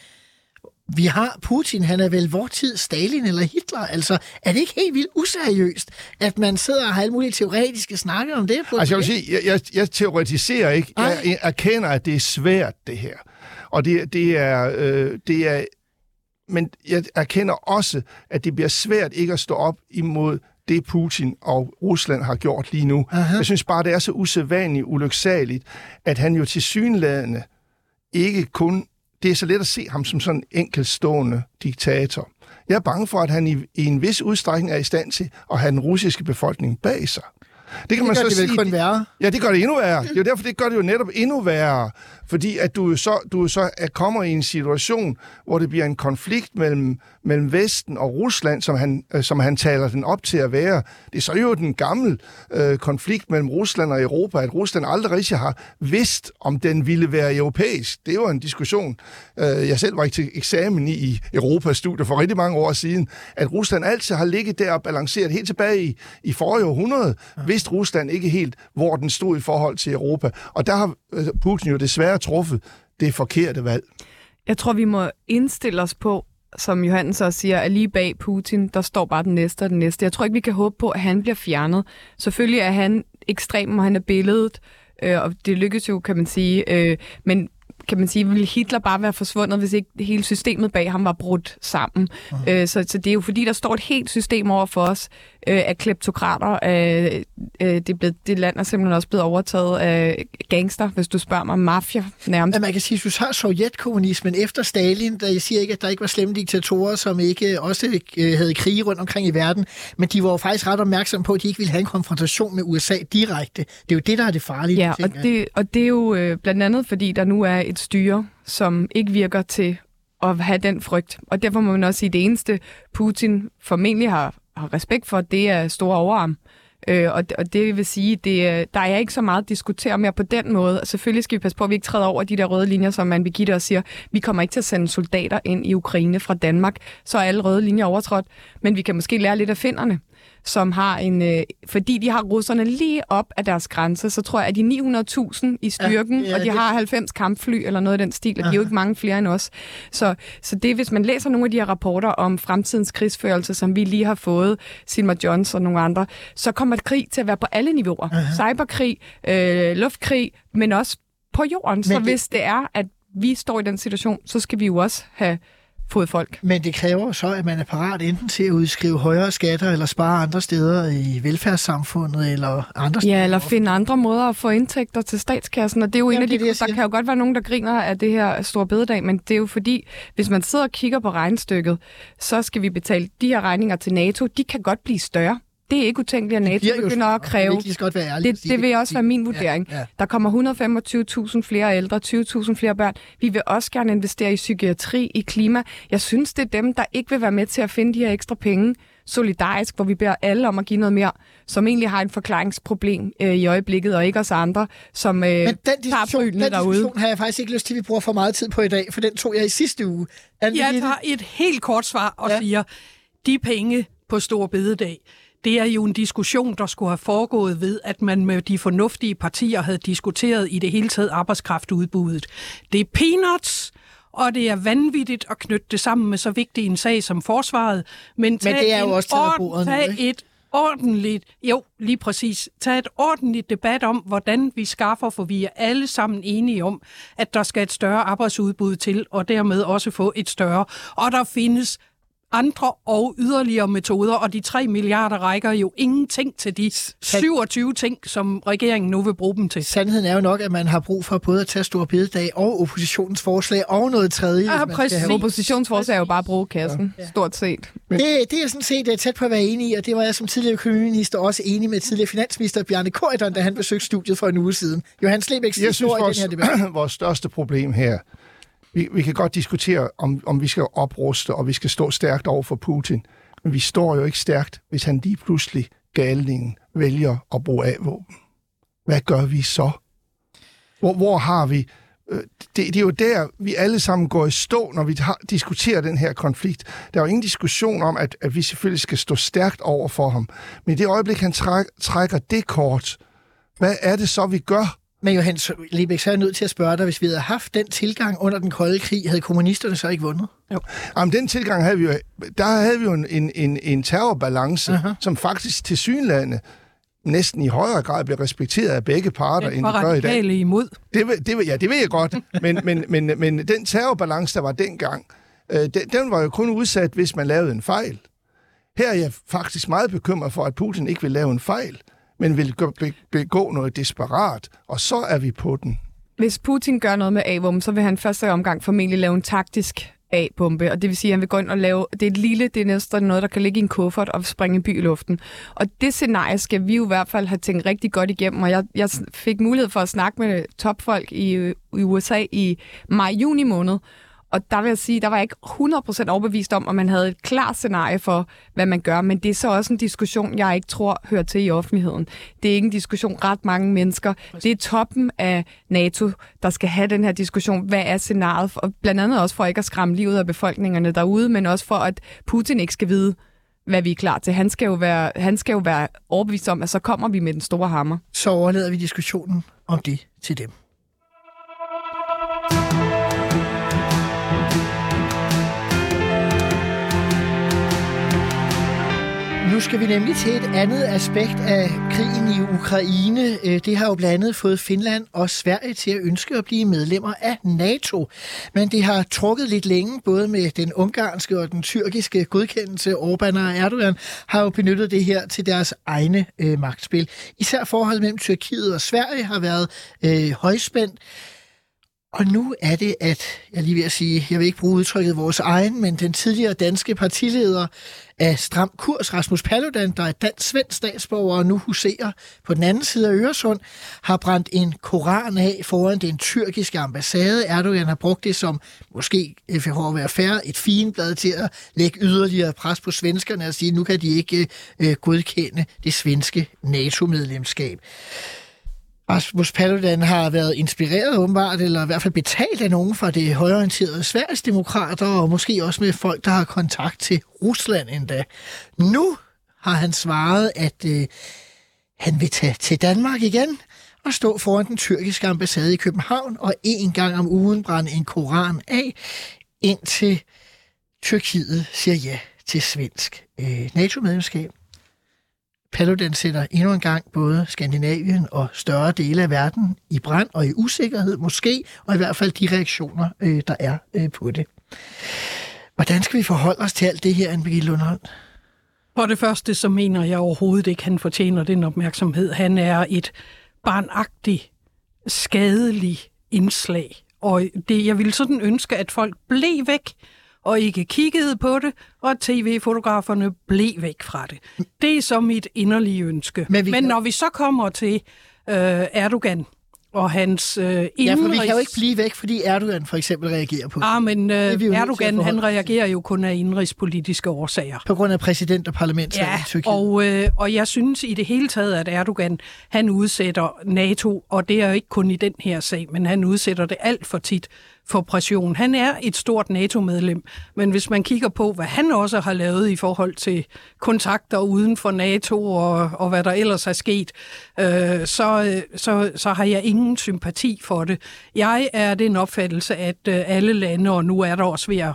vi har Putin, han er vel vor tid Stalin eller Hitler. Altså, er det ikke helt vildt useriøst, at man sidder og har alle mulige teoretiske snakke om det? På Altså jeg vil sige, jeg, jeg, jeg teoretiserer ikke. Nej. Jeg erkender, at det er svært, det her. Og det, det, er, øh, det er... Men jeg erkender også, at det bliver svært ikke at stå op imod det Putin og Rusland har gjort lige nu. Aha. Jeg synes bare, det er så usædvanligt ulyksaligt, at han jo til synlædende ikke kun... Det er så let at se ham som sådan en enkeltstående diktator. Jeg er bange for, at han i, i en vis udstrækning er i stand til at have den russiske befolkning bag sig. Det kan Det man gør så det sige, kun værre. Ja, det gør det endnu værre. Det er jo derfor, det gør det jo netop endnu værre. Fordi at du så, du så er, kommer i en situation, hvor det bliver en konflikt mellem, mellem Vesten og Rusland, som han, øh, som han taler den op til at være. Det er så jo den gamle øh, konflikt mellem Rusland og Europa, at Rusland aldrig rigtig har vidst, om den ville være europæisk. Det var en diskussion, øh, jeg selv var til eksamen i, i Europastudier for rigtig mange år siden, at Rusland altid har ligget der og balanceret helt tilbage i, i forrige århundrede, ja. vidste Rusland ikke helt, hvor den stod i forhold til Europa. Og der har øh, Putin jo desværre truffet det forkerte valg. Jeg tror, vi må indstille os på, som Johannes så siger, at lige bag Putin, der står bare den næste og den næste. Jeg tror ikke, vi kan håbe på, at han bliver fjernet. Selvfølgelig er han ekstrem, og han er billedet, øh, og det lykkes jo, kan man sige. Øh, men kan man sige, ville Hitler bare være forsvundet, hvis ikke hele systemet bag ham var brudt sammen. Uh-huh. Øh, så, så det er jo fordi, der står et helt system over for os øh, af kleptokrater. Øh, øh, det, er blevet, det land er simpelthen også blevet overtaget af gangster, hvis du spørger mig, mafia nærmest. Men man kan sige, at du har sovjetkommunismen efter Stalin, der jeg siger ikke, at der ikke var slemme diktatorer, som ikke også øh, havde krige rundt omkring i verden, men de var jo faktisk ret opmærksomme på, at de ikke ville have en konfrontation med USA direkte. Det er jo det, der er det farlige. Ja, og det, og det er jo øh, blandt andet, fordi der nu er et styre, som ikke virker til at have den frygt. Og derfor må man også sige, at det eneste Putin formentlig har, har respekt for, det er store overarm. Øh, og, og det vil sige, det, der er ikke så meget at diskutere mere på den måde. Selvfølgelig skal vi passe på, at vi ikke træder over de der røde linjer, som man Birgitte og siger, vi kommer ikke til at sende soldater ind i Ukraine fra Danmark, så er alle røde linjer overtrådt. Men vi kan måske lære lidt af finderne som har en... Øh, fordi de har russerne lige op af deres grænse, så tror jeg, at de 900.000 i styrken, ja, ja, og de det... har 90 kampfly eller noget af den stil, og de er jo ikke mange flere end os. Så, så det, hvis man læser nogle af de her rapporter om fremtidens krigsførelse, som vi lige har fået, Silmar Jones og nogle andre, så kommer krig til at være på alle niveauer. Uh-huh. Cyberkrig, øh, luftkrig, men også på jorden. Men så det... hvis det er, at vi står i den situation, så skal vi jo også have fodfolk. Men det kræver så, at man er parat enten til at udskrive højere skatter, eller spare andre steder i velfærdssamfundet, eller andre steder. Ja, eller finde andre måder at få indtægter til statskassen. Og det er jo Jamen, en af de, det, der kan jo godt være nogen, der griner af det her store bededag, men det er jo fordi, hvis man sidder og kigger på regnstykket, så skal vi betale de her regninger til NATO. De kan godt blive større. Det er ikke utænkeligt, at NATO begynder at kræve. Det, godt være ærlig, det, det vil også være min vurdering. Ja, ja. Der kommer 125.000 flere ældre, 20.000 flere børn. Vi vil også gerne investere i psykiatri, i klima. Jeg synes, det er dem, der ikke vil være med til at finde de her ekstra penge solidarisk, hvor vi beder alle om at give noget mere, som egentlig har et forklaringsproblem øh, i øjeblikket, og ikke os andre, som øh, Men den diskussion, den derude. diskussion har jeg faktisk ikke lyst til, at vi bruger for meget tid på i dag, for den tog jeg i sidste uge. Anne jeg tager et helt kort svar og ja. siger, de penge på Stor Bededag, det er jo en diskussion, der skulle have foregået ved, at man med de fornuftige partier havde diskuteret i det hele taget arbejdskraftudbuddet. Det er peanuts, og det er vanvittigt at knytte det sammen med så vigtig en sag som forsvaret. Men, men det er jo også taget bordet tag et ordentligt, jo, lige præcis, tag et ordentligt debat om, hvordan vi skaffer, for vi er alle sammen enige om, at der skal et større arbejdsudbud til, og dermed også få et større. Og der findes andre og yderligere metoder, og de 3 milliarder rækker jo ingenting til de 27 ting, som regeringen nu vil bruge dem til. Sandheden er jo nok, at man har brug for både at tage store bededag og oppositionens forslag og noget tredje. Ja, præcis. Have... Oppositionsforslag er jo bare at bruge kassen, ja. stort set. Det, det er sådan set øh, tæt på at være enig i, og det var jeg som tidligere økonomiminister også enig med tidligere finansminister Bjarne Korydon, da han besøgte studiet for en uge siden. Johan Slebæks jeg synes, vores, i den her debat. vores største problem her, vi, vi kan godt diskutere, om, om vi skal opruste, og vi skal stå stærkt over for Putin. Men vi står jo ikke stærkt, hvis han lige pludselig galningen vælger at bruge A-våben. Hvad gør vi så? Hvor, hvor har vi... Øh, det, det er jo der, vi alle sammen går i stå, når vi har, diskuterer den her konflikt. Der er jo ingen diskussion om, at, at vi selvfølgelig skal stå stærkt over for ham. Men i det øjeblik, han træk, trækker det kort, hvad er det så, vi gør? Men Johannes Libæk, så er jeg nødt til at spørge dig, hvis vi havde haft den tilgang under den kolde krig, havde kommunisterne så ikke vundet? Jo. Jamen, den tilgang havde vi jo, der havde vi jo en, en, en terrorbalance, uh-huh. som faktisk til synlande næsten i højere grad bliver respekteret af begge parter, end de gør i dag. imod. Det, det, ja, det ved jeg godt, men, men, men, men den terrorbalance, der var dengang, øh, den, den var jo kun udsat, hvis man lavede en fejl. Her er jeg faktisk meget bekymret for, at Putin ikke vil lave en fejl men vil begå noget desperat, og så er vi på den. Hvis Putin gør noget med a så vil han første omgang formentlig lave en taktisk A-bombe, og det vil sige, at han vil gå ind og lave, det er et lille, det er næsten noget, der kan ligge i en kuffert og springe en by i luften. Og det scenarie skal vi jo i hvert fald have tænkt rigtig godt igennem, og jeg, jeg fik mulighed for at snakke med topfolk i, øh, i USA i maj-juni måned, og der vil jeg sige, der var jeg ikke 100% overbevist om, at man havde et klart scenarie for, hvad man gør. Men det er så også en diskussion, jeg ikke tror hører til i offentligheden. Det er ikke en diskussion ret mange mennesker. Det er toppen af NATO, der skal have den her diskussion. Hvad er scenariet? Og blandt andet også for ikke at skræmme livet af befolkningerne derude, men også for, at Putin ikke skal vide, hvad vi er klar til. Han skal jo være, han skal jo være overbevist om, at så kommer vi med den store hammer. Så overlader vi diskussionen om det til dem. Nu skal vi nemlig til et andet aspekt af krigen i Ukraine. Øh, det har jo blandt andet fået Finland og Sverige til at ønske at blive medlemmer af NATO. Men det har trukket lidt længe, både med den ungarske og den tyrkiske godkendelse. Orbán og Erdogan har jo benyttet det her til deres egne øh, magtspil. Især forholdet mellem Tyrkiet og Sverige har været øh, højspændt. Og nu er det, at jeg lige vil at sige, jeg vil ikke bruge udtrykket vores egen, men den tidligere danske partileder af Stram Kurs, Rasmus Paludan, der er dansk-svensk statsborger og nu huserer på den anden side af Øresund, har brændt en koran af foran den tyrkiske ambassade. Erdogan har brugt det som, måske øh, for at være færre, et fint blad til at lægge yderligere pres på svenskerne og sige, at nu kan de ikke øh, øh godkende det svenske NATO-medlemskab. Rasmus Paludan har været inspireret åbenbart, eller i hvert fald betalt af nogen fra det højorienterede Sveriges demokrater, og måske også med folk, der har kontakt til Rusland endda. Nu har han svaret, at øh, han vil tage til Danmark igen og stå foran den tyrkiske ambassade i København og en gang om ugen brænde en koran af, indtil Tyrkiet siger ja til svensk øh, NATO-medlemskab. Paludan sætter endnu en gang både Skandinavien og større dele af verden i brand og i usikkerhed måske, og i hvert fald de reaktioner, øh, der er øh, på det. Hvordan skal vi forholde os til alt det her, Anne-Begitte Lundholm? For det første, så mener jeg overhovedet ikke, at han fortjener den opmærksomhed. Han er et barnagtigt, skadelig indslag. Og det, jeg ville sådan ønske, at folk blev væk og ikke kiggede på det, og tv-fotograferne blev væk fra det. Det er så mit inderlige ønske. Men, vi Men når vi så kommer til øh, Erdogan, og hans øh, indrigs... Ja, for vi kan jo ikke blive væk, fordi Erdogan for eksempel reagerer på det. Ah, men øh, Erdogan, han reagerer jo kun af indrigspolitiske årsager. På grund af præsident og parlament ja, i Tyrkiet. Og, øh, og jeg synes i det hele taget, at Erdogan, han udsætter NATO, og det er jo ikke kun i den her sag, men han udsætter det alt for tit for pression. Han er et stort NATO-medlem, men hvis man kigger på, hvad han også har lavet i forhold til kontakter uden for NATO og, og hvad der ellers er sket, øh, så, så, så har jeg ingen sympati for det. Jeg er den opfattelse, at øh, alle lande, og nu er der også ved at,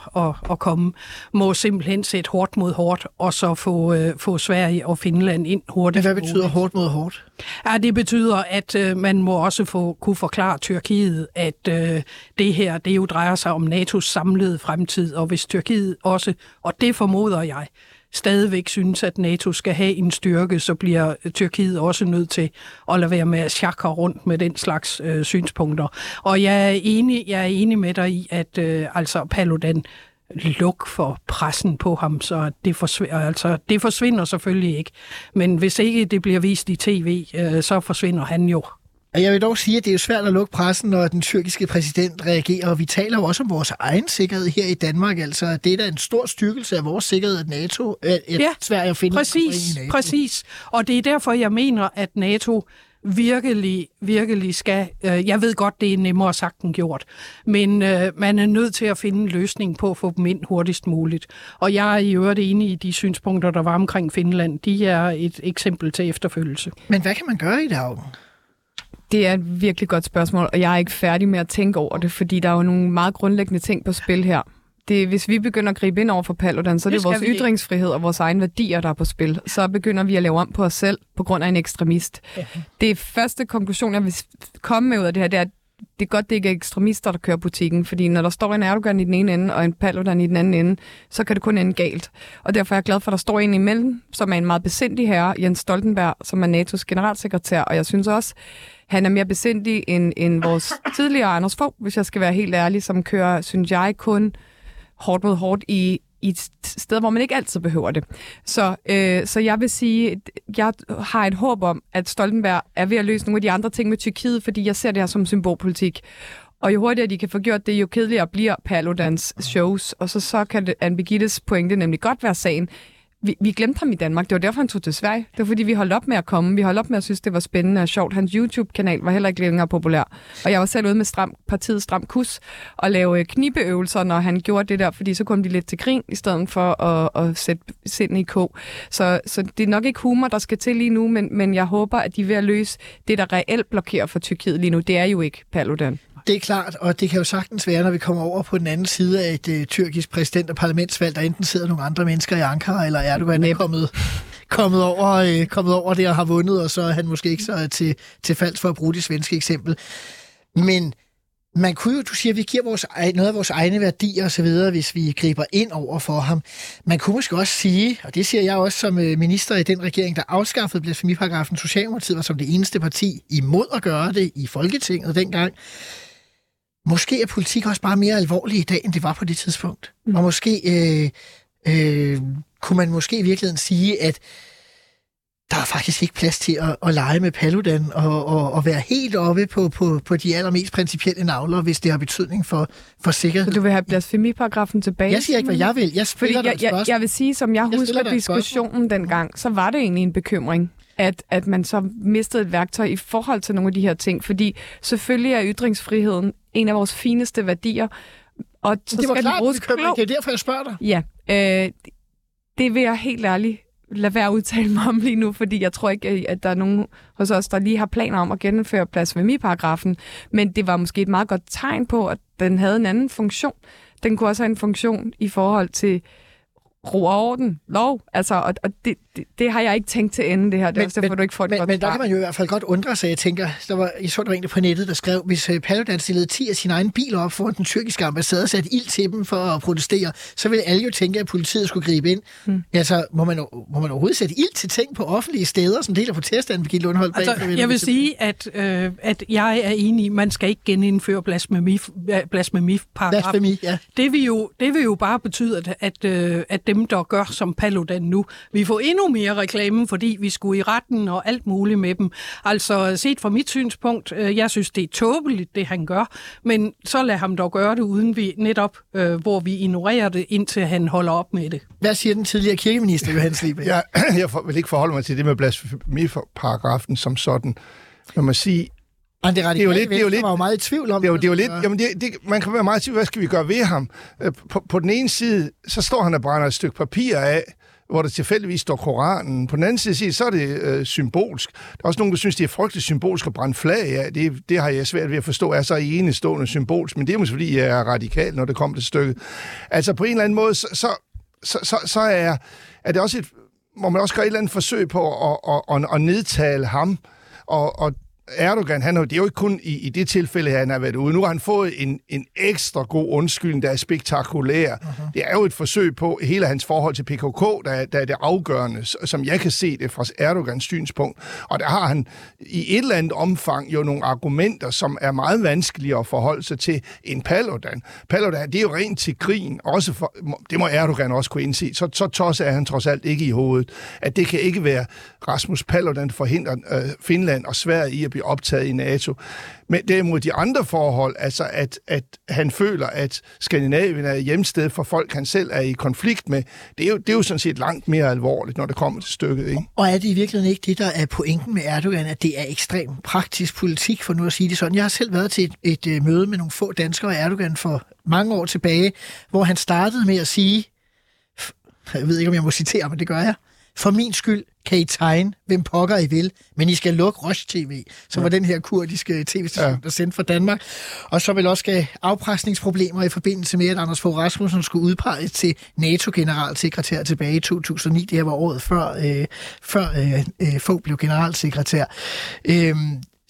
at komme, må simpelthen sætte hårdt mod hårdt, og så få, øh, få Sverige og Finland ind hurtigt. Men hvad betyder hårdt mod hårdt? Ja, det betyder, at øh, man må også få, kunne forklare Tyrkiet, at øh, det her, det jo drejer sig om NATO's samlede fremtid, og hvis Tyrkiet også, og det formoder jeg, stadigvæk synes, at NATO skal have en styrke, så bliver Tyrkiet også nødt til at lade være med at chakre rundt med den slags øh, synspunkter. Og jeg er enig, jeg er enig med dig i, at øh, altså Paludan luk for pressen på ham, så det forsvinder, altså, det forsvinder selvfølgelig ikke. Men hvis ikke det bliver vist i tv, øh, så forsvinder han jo. Jeg vil dog sige, at det er jo svært at lukke pressen, når den tyrkiske præsident reagerer, og vi taler jo også om vores egen sikkerhed her i Danmark. Altså, det er da en stor styrkelse af vores sikkerhed, at NATO, at ja, Sverige og Finland præcis, NATO. præcis. Og det er derfor, jeg mener, at NATO virkelig, virkelig skal... Øh, jeg ved godt, det er nemmere sagt end gjort, men øh, man er nødt til at finde en løsning på at få dem ind hurtigst muligt. Og jeg er i øvrigt enig i de synspunkter, der var omkring Finland. De er et eksempel til efterfølgelse. Men hvad kan man gøre i dag? Det er et virkelig godt spørgsmål, og jeg er ikke færdig med at tænke over det, fordi der er jo nogle meget grundlæggende ting på spil her. Det, hvis vi begynder at gribe ind over for Paludan, så er det, det vores ytringsfrihed og vores egne værdier, der er på spil. Så begynder vi at lave om på os selv på grund af en ekstremist. Ja. Det første konklusion, jeg vil komme med ud af det her, det er, at det er godt, det ikke er ekstremister, der kører butikken, fordi når der står en Erdogan i den ene ende og en Paludan i den anden ende, så kan det kun ende galt. Og derfor er jeg glad for, at der står en imellem, som er en meget besindig herre, Jens Stoltenberg, som er NATO's generalsekretær, og jeg synes også, han er mere besindig end, end vores tidligere Anders Fogh, hvis jeg skal være helt ærlig, som kører, synes jeg, kun hårdt mod hårdt i, i et sted, hvor man ikke altid behøver det. Så, øh, så jeg vil sige, jeg har et håb om, at Stoltenberg er ved at løse nogle af de andre ting med Tyrkiet, fordi jeg ser det her som symbolpolitik. Og jo hurtigere de kan få gjort det, jo kedeligere bliver Paludans shows. Og så, så kan Anne Birgittes pointe nemlig godt være sagen. Vi, vi glemte ham i Danmark. Det var derfor, han tog til Sverige. Det var fordi, vi holdt op med at komme. Vi holdt op med at synes, det var spændende og sjovt. Hans YouTube-kanal var heller ikke længere populær. Og jeg var selv ude med stram, partiet Stram Kus og lave øh, knibeøvelser, når han gjorde det der, fordi så kom de lidt til grin, i stedet for at, at sætte sind i kog. Så, så det er nok ikke humor, der skal til lige nu, men, men jeg håber, at de er ved at løse det, der reelt blokerer for Tyrkiet lige nu. Det er jo ikke Paludan. Det er klart, og det kan jo sagtens være, når vi kommer over på den anden side af et uh, tyrkisk præsident- og parlamentsvalg, der enten sidder nogle andre mennesker i Ankara, eller Erdogan er kommet, kommet, over, uh, kommet over det og har vundet, og så er han måske ikke så til, til falds for at bruge det svenske eksempel. Men man kunne jo, du siger, at vi giver vores, noget af vores egne værdier osv., hvis vi griber ind over for ham. Man kunne måske også sige, og det siger jeg også som minister i den regering, der afskaffede blasfemiparagrafen, Socialdemokratiet var som det eneste parti imod at gøre det i Folketinget dengang, måske er politik også bare mere alvorlig i dag, end det var på det tidspunkt. Mm. Og måske øh, øh, kunne man måske i virkeligheden sige, at der er faktisk ikke plads til at, at lege med Paludan og, og, og være helt oppe på, på, på de allermest principielle navler, hvis det har betydning for, for sikkerhed. Så du vil have blasfemiparagrafen tilbage? Jeg siger ikke, hvad jeg vil. Jeg Fordi jeg, jeg, jeg vil sige, som jeg, jeg husker diskussionen dengang, så var det egentlig en bekymring at, at man så mistede et værktøj i forhold til nogle af de her ting. Fordi selvfølgelig er ytringsfriheden en af vores fineste værdier. Og så det var skal klart, den det er derfor, jeg spørger dig. Ja, øh, det vil jeg helt ærligt lade være at udtale mig om lige nu, fordi jeg tror ikke, at der er nogen hos os, der lige har planer om at gennemføre blasfemiparagrafen. Men det var måske et meget godt tegn på, at den havde en anden funktion. Den kunne også have en funktion i forhold til ro og orden, lov. Altså, og, og det, det, det, har jeg ikke tænkt til ende, det her. Det er også derfor, men, du ikke får det men, godt Men der kan man jo i hvert fald godt undre sig. Jeg tænker, der var, jeg så der en på nettet, der skrev, hvis uh, Paludan stillede 10 af sine egne biler op foran den tyrkiske ambassade og satte ild til dem for at protestere, så ville alle jo tænke, at politiet skulle gribe ind. Hmm. Altså, må man, må man overhovedet sætte ild til ting på offentlige steder, som del af protesten, Birgitte Lundholdt? Altså, jeg vil sige, at, øh, at jeg er enig, man skal ikke genindføre blasfemi, blasfemiparagraf. Blasfemi, ja. Det vil jo, det vil jo bare betyde, at, at, øh, at dem, der gør som Paludan nu, vi får endnu mere reklame, fordi vi skulle i retten og alt muligt med dem. Altså, set fra mit synspunkt, øh, jeg synes, det er tåbeligt, det han gør, men så lad ham dog gøre det, uden vi netop, øh, hvor vi ignorerer det, indtil han holder op med det. Hvad siger den tidligere kirkeminister, Johannes Liebe? Jeg, jeg vil ikke forholde mig til det med blasfemiparagrafen som sådan. Man må sige, men det, det er jo lidt, det er jo lidt, var jo meget i tvivl om det. Er jo, det er jo lidt, jamen det, det, man kan være meget i tvivl, hvad skal vi gøre ved ham? Øh, på, på den ene side, så står han og brænder et stykke papir af, hvor der tilfældigvis står Koranen. På den anden side, så er det øh, symbolsk. Der er også nogen, der synes, det er frygteligt symbolsk at brænde flag af. Det, det har jeg svært ved at forstå, er så enestående symbolsk, men det er måske, fordi jeg er radikal, når det kommer til stykket. Altså på en eller anden måde, så, så, så, så, så er, er det også et, må man også gøre et eller andet forsøg på at, at, at, at nedtale ham, og, og Erdogan, han, det er jo ikke kun i, i det tilfælde, han har været ude. Nu har han fået en, en ekstra god undskyldning, der er spektakulær. Uh-huh. Det er jo et forsøg på hele hans forhold til PKK, der, der er det afgørende, som jeg kan se det fra Erdogans synspunkt. Og der har han i et eller andet omfang jo nogle argumenter, som er meget vanskelige at forholde sig til en Paludan. Paludan, det er jo rent til grin, også for, det må Erdogan også kunne indse. Så, så tosset er han trods alt ikke i hovedet. At det kan ikke være Rasmus Paludan forhindrer øh, Finland og Sverige i at blive optaget i NATO. Men derimod de andre forhold, altså at, at han føler, at Skandinavien er hjemsted for folk, han selv er i konflikt med, det er jo, det er jo sådan set langt mere alvorligt, når det kommer til stykket. Ikke? Og er det i virkeligheden ikke det, der er pointen med Erdogan, at det er ekstrem praktisk politik, for nu at sige det sådan. Jeg har selv været til et, et, et møde med nogle få danskere og Erdogan for mange år tilbage, hvor han startede med at sige, jeg ved ikke, om jeg må citere, men det gør jeg, for min skyld kan I tegne, hvem pokker I vil, men I skal lukke Roche TV, som ja. var den her kurdiske tv-station, ja. der sendte fra Danmark. Og så vil også skal afpresningsproblemer i forbindelse med, at Anders Fogh Rasmussen skulle udpeges til NATO-generalsekretær tilbage i 2009. Det her var året før, øh, før øh, øh, Fogh blev generalsekretær. Øh,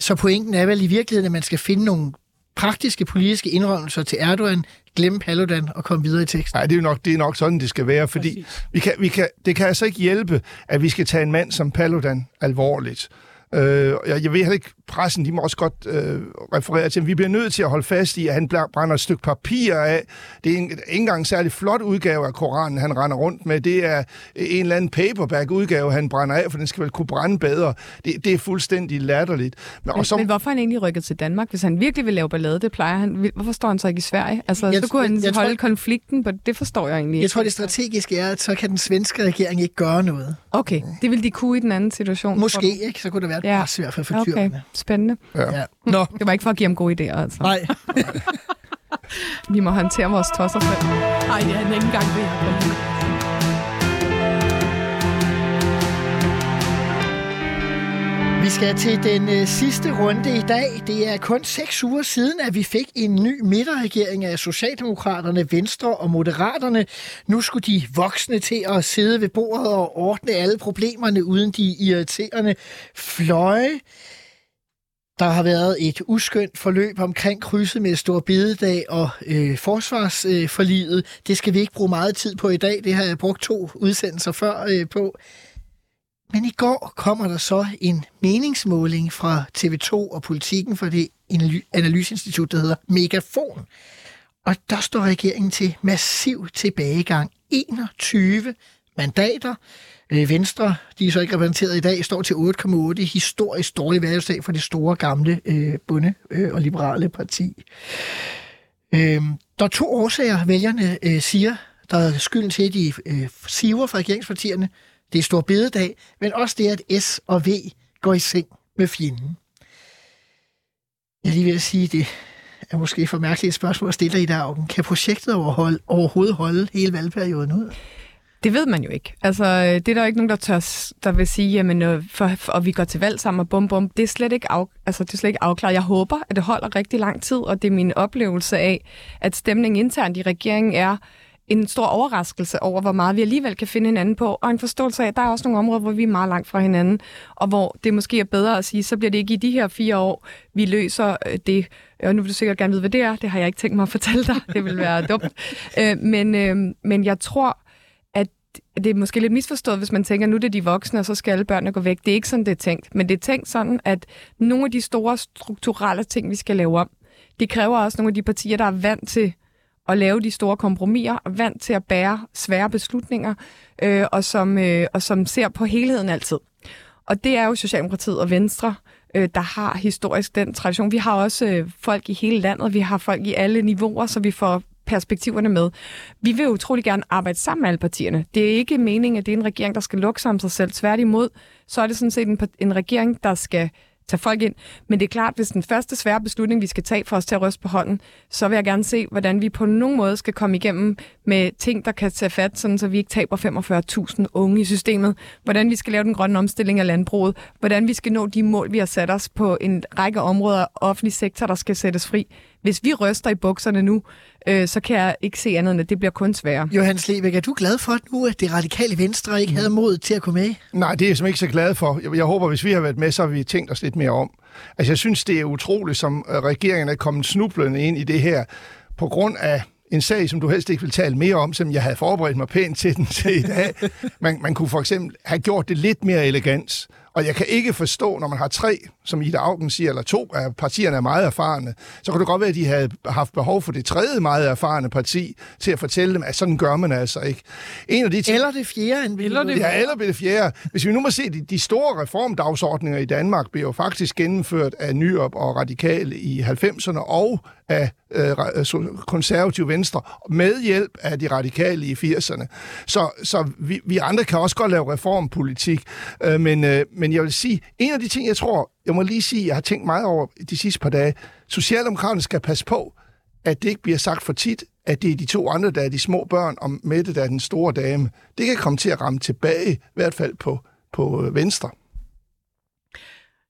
så pointen er vel i virkeligheden, at man skal finde nogle praktiske politiske indrømmelser til Erdogan, glemme Paludan og komme videre i teksten. Nej, det er jo nok, det er nok sådan, det skal være, fordi vi kan, vi kan, det kan altså ikke hjælpe, at vi skal tage en mand som Paludan alvorligt. Øh, jeg, jeg ved ikke pressen, de må også godt øh, referere til, at vi bliver nødt til at holde fast i, at han brænder et stykke papir af. Det er en, ikke engang en særlig flot udgave af Koranen, han render rundt med. Det er en eller anden paperback-udgave, han brænder af, for den skal vel kunne brænde bedre. Det, det er fuldstændig latterligt. Men, og så, men hvorfor er han egentlig rykket til Danmark? Hvis han virkelig vil lave ballade, det plejer han. Hvorfor står han så ikke i Sverige? Altså, jeg, så kunne han jeg, jeg holde tror, konflikten, på, det forstår jeg egentlig Jeg tror, det strategiske er, at så kan den svenske regering ikke gøre noget. Okay, det vil de kunne i den anden situation. Måske ikke, så kunne det være et ja. pres i hvert fald for okay. Spændende. Ja. Ja. Nå. Det var ikke for at give ham gode idéer, altså. Nej. Vi må håndtere vores tosser selv. Nej, det er han ikke engang ved at Vi skal til den øh, sidste runde i dag. Det er kun seks uger siden, at vi fik en ny midterregering af Socialdemokraterne, Venstre og Moderaterne. Nu skulle de voksne til at sidde ved bordet og ordne alle problemerne uden de irriterende fløje. Der har været et uskyndt forløb omkring krydset med Stor Bededag og øh, forsvarsforliget. Øh, det skal vi ikke bruge meget tid på i dag. Det har jeg brugt to udsendelser før øh, på. Men i går kommer der så en meningsmåling fra TV2 og Politikken for det analyseinstitut, der hedder Megafon. Og der står regeringen til massiv tilbagegang. 21 mandater. Øh, Venstre, de er så ikke repræsenteret i dag, står til 8,8. Historisk dårlig valgsdag for det store gamle øh, bunde øh, og liberale parti. Øh, der er to årsager, vælgerne øh, siger, der er skylden til, at de øh, siver fra regeringspartierne. Det er stor bededag, men også det, at S og V går i seng med fjenden. Jeg lige vil sige, det er måske for mærkeligt et spørgsmål at stille i dag. Kan projektet overholde, overhovedet holde hele valgperioden ud? Det ved man jo ikke. Altså, det er der ikke nogen, der tør, der vil sige, jamen, øh, for, for, og vi går til valg sammen og bum bum. Det er slet ikke, af, altså, det er slet ikke afklaret. Jeg håber, at det holder rigtig lang tid, og det er min oplevelse af, at stemningen internt i regeringen er, en stor overraskelse over, hvor meget vi alligevel kan finde hinanden på, og en forståelse af, at der er også nogle områder, hvor vi er meget langt fra hinanden, og hvor det måske er bedre at sige, så bliver det ikke i de her fire år, vi løser øh, det. Og nu vil du sikkert gerne vide, hvad det er. Det har jeg ikke tænkt mig at fortælle dig. Det vil være dumt. Øh, men, øh, men jeg tror, det er måske lidt misforstået, hvis man tænker, nu er det de voksne, og så skal alle børnene gå væk. Det er ikke sådan, det er tænkt. Men det er tænkt sådan, at nogle af de store strukturelle ting, vi skal lave om, det kræver også nogle af de partier, der er vant til at lave de store kompromiser, og vant til at bære svære beslutninger, øh, og, som, øh, og som ser på helheden altid. Og det er jo Socialdemokratiet og Venstre, øh, der har historisk den tradition. Vi har også øh, folk i hele landet, vi har folk i alle niveauer, så vi får perspektiverne med. Vi vil utrolig gerne arbejde sammen med alle partierne. Det er ikke meningen, at det er en regering, der skal lukke sig om sig selv. Tværtimod, så er det sådan set en, en regering, der skal tage folk ind. Men det er klart, hvis den første svære beslutning, vi skal tage for os til at ryste på hånden, så vil jeg gerne se, hvordan vi på nogen måde skal komme igennem med ting, der kan tage fat, sådan så vi ikke taber 45.000 unge i systemet. Hvordan vi skal lave den grønne omstilling af landbruget. Hvordan vi skal nå de mål, vi har sat os på en række områder af offentlig sektor, der skal sættes fri. Hvis vi ryster i bukserne nu, øh, så kan jeg ikke se andet end, at det bliver kun sværere. Johannes Lebæk, er du glad for nu, at det radikale venstre ikke mm. havde mod til at komme med? Nej, det er jeg simpelthen ikke så glad for. Jeg, jeg håber, hvis vi har været med, så har vi tænkt os lidt mere om. Altså, jeg synes, det er utroligt, som øh, regeringen er kommet snublende ind i det her, på grund af en sag, som du helst ikke vil tale mere om, som jeg havde forberedt mig pænt til den til i dag. Man, man kunne for eksempel have gjort det lidt mere elegant. Og jeg kan ikke forstå, når man har tre, som Ida Augen siger, eller to af partierne er meget erfarne, så kunne det godt være, at de havde haft behov for det tredje meget erfarne parti til at fortælle dem, at sådan gør man altså ikke. En af de eller det fjerde. En eller det, ja, eller det fjerde. Hvis vi nu må se, de, de store reformdagsordninger i Danmark bliver jo faktisk gennemført af Nyop og Radikale i 90'erne og af øh, konservative venstre, med hjælp af de radikale i 80'erne. Så, så vi, vi andre kan også godt lave reformpolitik, øh, men, øh, men jeg vil sige, en af de ting, jeg tror, jeg må lige sige, jeg har tænkt meget over de sidste par dage, Socialdemokraterne skal passe på, at det ikke bliver sagt for tit, at det er de to andre, der er de små børn, og Mette, der er den store dame. Det kan komme til at ramme tilbage, i hvert fald på, på øh, venstre.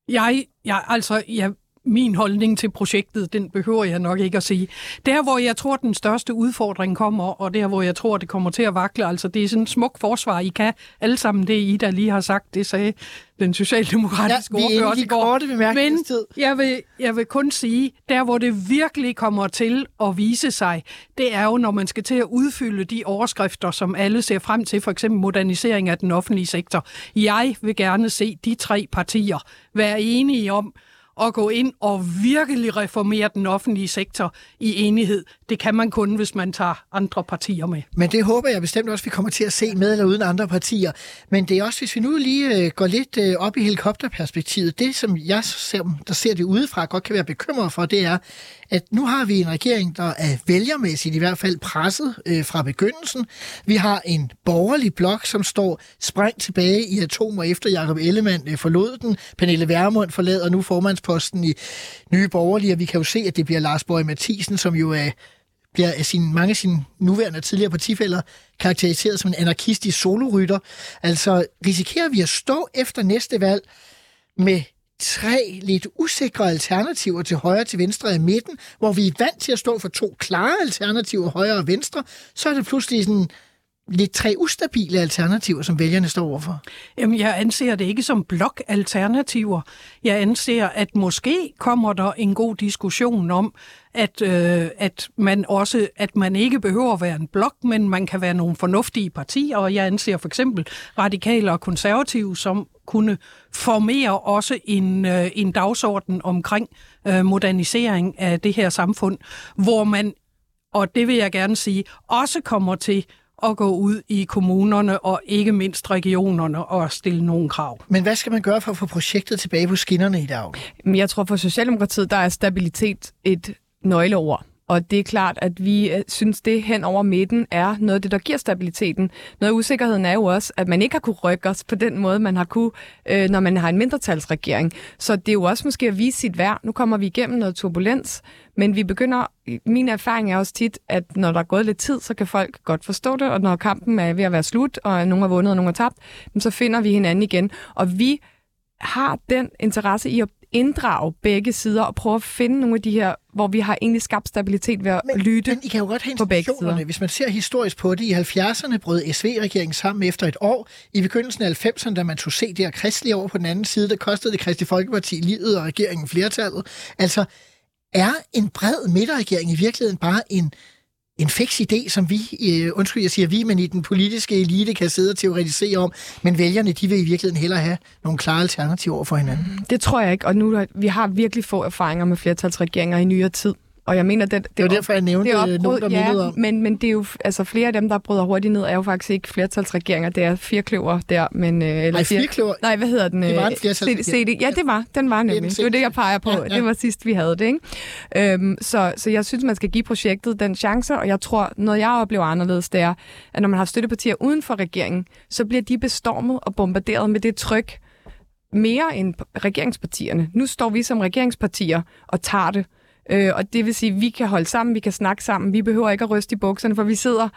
Jeg, jeg, altså, jeg min holdning til projektet, den behøver jeg nok ikke at sige. Der, hvor jeg tror, den største udfordring kommer, og der, hvor jeg tror, det kommer til at vakle, altså det er sådan en smuk forsvar. I kan alle sammen det, I der lige har sagt, det sagde den socialdemokratiske ja, ordfører også i går. Men jeg vil, jeg vil kun sige, der hvor det virkelig kommer til at vise sig, det er jo, når man skal til at udfylde de overskrifter, som alle ser frem til, for eksempel modernisering af den offentlige sektor. Jeg vil gerne se de tre partier være enige om, at gå ind og virkelig reformere den offentlige sektor i enighed. Det kan man kun, hvis man tager andre partier med. Men det håber jeg bestemt også, vi kommer til at se med eller uden andre partier. Men det er også, hvis vi nu lige øh, går lidt øh, op i helikopterperspektivet, det som jeg ser, der ser det udefra, godt kan være bekymret for, det er, at nu har vi en regering, der er vælgermæssigt i hvert fald presset øh, fra begyndelsen. Vi har en borgerlig blok, som står sprængt tilbage i atomer efter Jacob Ellemann øh, forlod den. Pernille Vermund forlader nu formandsposten i Nye Borgerlige, og vi kan jo se, at det bliver Lars Borg Mathisen, som jo er bliver af sine, mange af sine nuværende og tidligere partifælder karakteriseret som en anarkistisk solorytter. Altså risikerer vi at stå efter næste valg med tre lidt usikre alternativer til højre, til venstre og midten, hvor vi er vant til at stå for to klare alternativer, højre og venstre, så er det pludselig sådan lidt tre ustabile alternativer, som vælgerne står overfor? Jamen, jeg anser det ikke som blokalternativer. Jeg anser, at måske kommer der en god diskussion om, at, øh, at man også at man ikke behøver at være en blok, men man kan være nogle fornuftige partier, og jeg anser for eksempel radikale og konservative som kunne formere også en, øh, en dagsorden omkring øh, modernisering af det her samfund, hvor man, og det vil jeg gerne sige, også kommer til at gå ud i kommunerne og ikke mindst regionerne og stille nogle krav. Men hvad skal man gøre for at få projektet tilbage på skinnerne i dag? Jeg tror for Socialdemokratiet, der er stabilitet et nøgleord. Og det er klart, at vi øh, synes, det hen over midten er noget af det, der giver stabiliteten. Noget af usikkerheden er jo også, at man ikke har kunne rykke os på den måde, man har kunne, øh, når man har en mindretalsregering. Så det er jo også måske at vise sit værd. Nu kommer vi igennem noget turbulens, men vi begynder, min erfaring er også tit, at når der er gået lidt tid, så kan folk godt forstå det, og når kampen er ved at være slut, og nogen har vundet, og nogen har tabt, så finder vi hinanden igen. Og vi har den interesse i at inddrage begge sider og prøve at finde nogle af de her, hvor vi har egentlig skabt stabilitet ved at men, lytte men I kan jo godt have på begge sider. Hvis man ser historisk på det, i 70'erne brød SV-regeringen sammen efter et år. I begyndelsen af 90'erne, da man tog se det her kristelige over på den anden side, der kostede det Kristi Folkeparti livet og regeringen flertallet. Altså, er en bred midterregering i virkeligheden bare en en fix idé, som vi, øh, undskyld, jeg siger vi, men i den politiske elite kan sidde og teoretisere om, men vælgerne, de vil i virkeligheden hellere have nogle klare alternativer for hinanden. Mm, det tror jeg ikke, og nu vi har virkelig få erfaringer med flertalsregeringer i nyere tid. Og jeg mener, det, det, det var derfor, jeg nævnte det opbrud, nogen, der ja, mindede om. Men, men det er jo, altså flere af dem, der bryder hurtigt ned, er jo faktisk ikke flertalsregeringer. Det er firkløver der. Men, øh, eller nej, firkløver? Nej, hvad hedder den? Det var en øh, flertalsregering. Ja, det var. Den var nemlig. Det var det, jeg peger på. Ja, ja. Det var sidst, vi havde det. Ikke? Øhm, så, så jeg synes, man skal give projektet den chance, og jeg tror, noget jeg oplever anderledes, det er, at når man har støttepartier uden for regeringen, så bliver de bestormet og bombarderet med det tryk, mere end regeringspartierne. Nu står vi som regeringspartier og tager det. Øh, og det vil sige, at vi kan holde sammen, vi kan snakke sammen, vi behøver ikke at ryste i bukserne, for vi sidder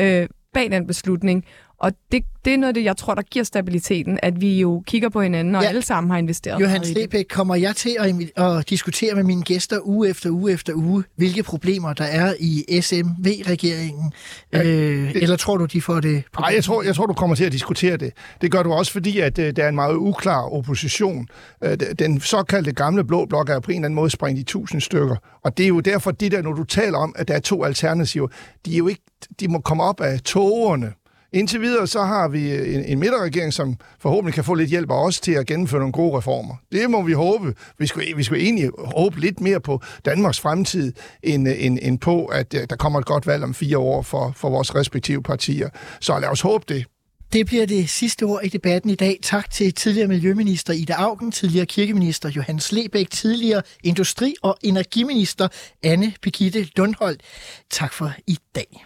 øh, bag den beslutning. Og det, det er noget af det, jeg tror, der giver stabiliteten, at vi jo kigger på hinanden, og ja. alle sammen har investeret. Johan Slebæk, kommer jeg til at, at diskutere med mine gæster uge efter uge efter uge, hvilke problemer der er i SMV-regeringen? Ja, øh, det, eller tror du, de får det? Nej, jeg tror, jeg tror, du kommer til at diskutere det. Det gør du også, fordi at, uh, der er en meget uklar opposition. Uh, den såkaldte gamle blå blok er på en eller anden måde sprængt i tusind stykker. Og det er jo derfor, det der, når du taler om, at der er to alternativer, de, er jo ikke, de må komme op af togerne. Indtil videre så har vi øh, en, en midterregering, som forhåbentlig kan få lidt hjælp af os til at gennemføre nogle gode reformer. Det må vi håbe. Vi skulle, vi skulle egentlig håbe lidt mere på Danmarks fremtid, end, øh, end, end på, at øh, der kommer et godt valg om fire år for, for vores respektive partier. Så lad os håbe det. Det bliver det sidste ord i debatten i dag. Tak til tidligere Miljøminister Ida Augen, tidligere kirkeminister Johannes Lebæk, tidligere Industri- og Energiminister Anne Begitte Lundholdt. Tak for i dag.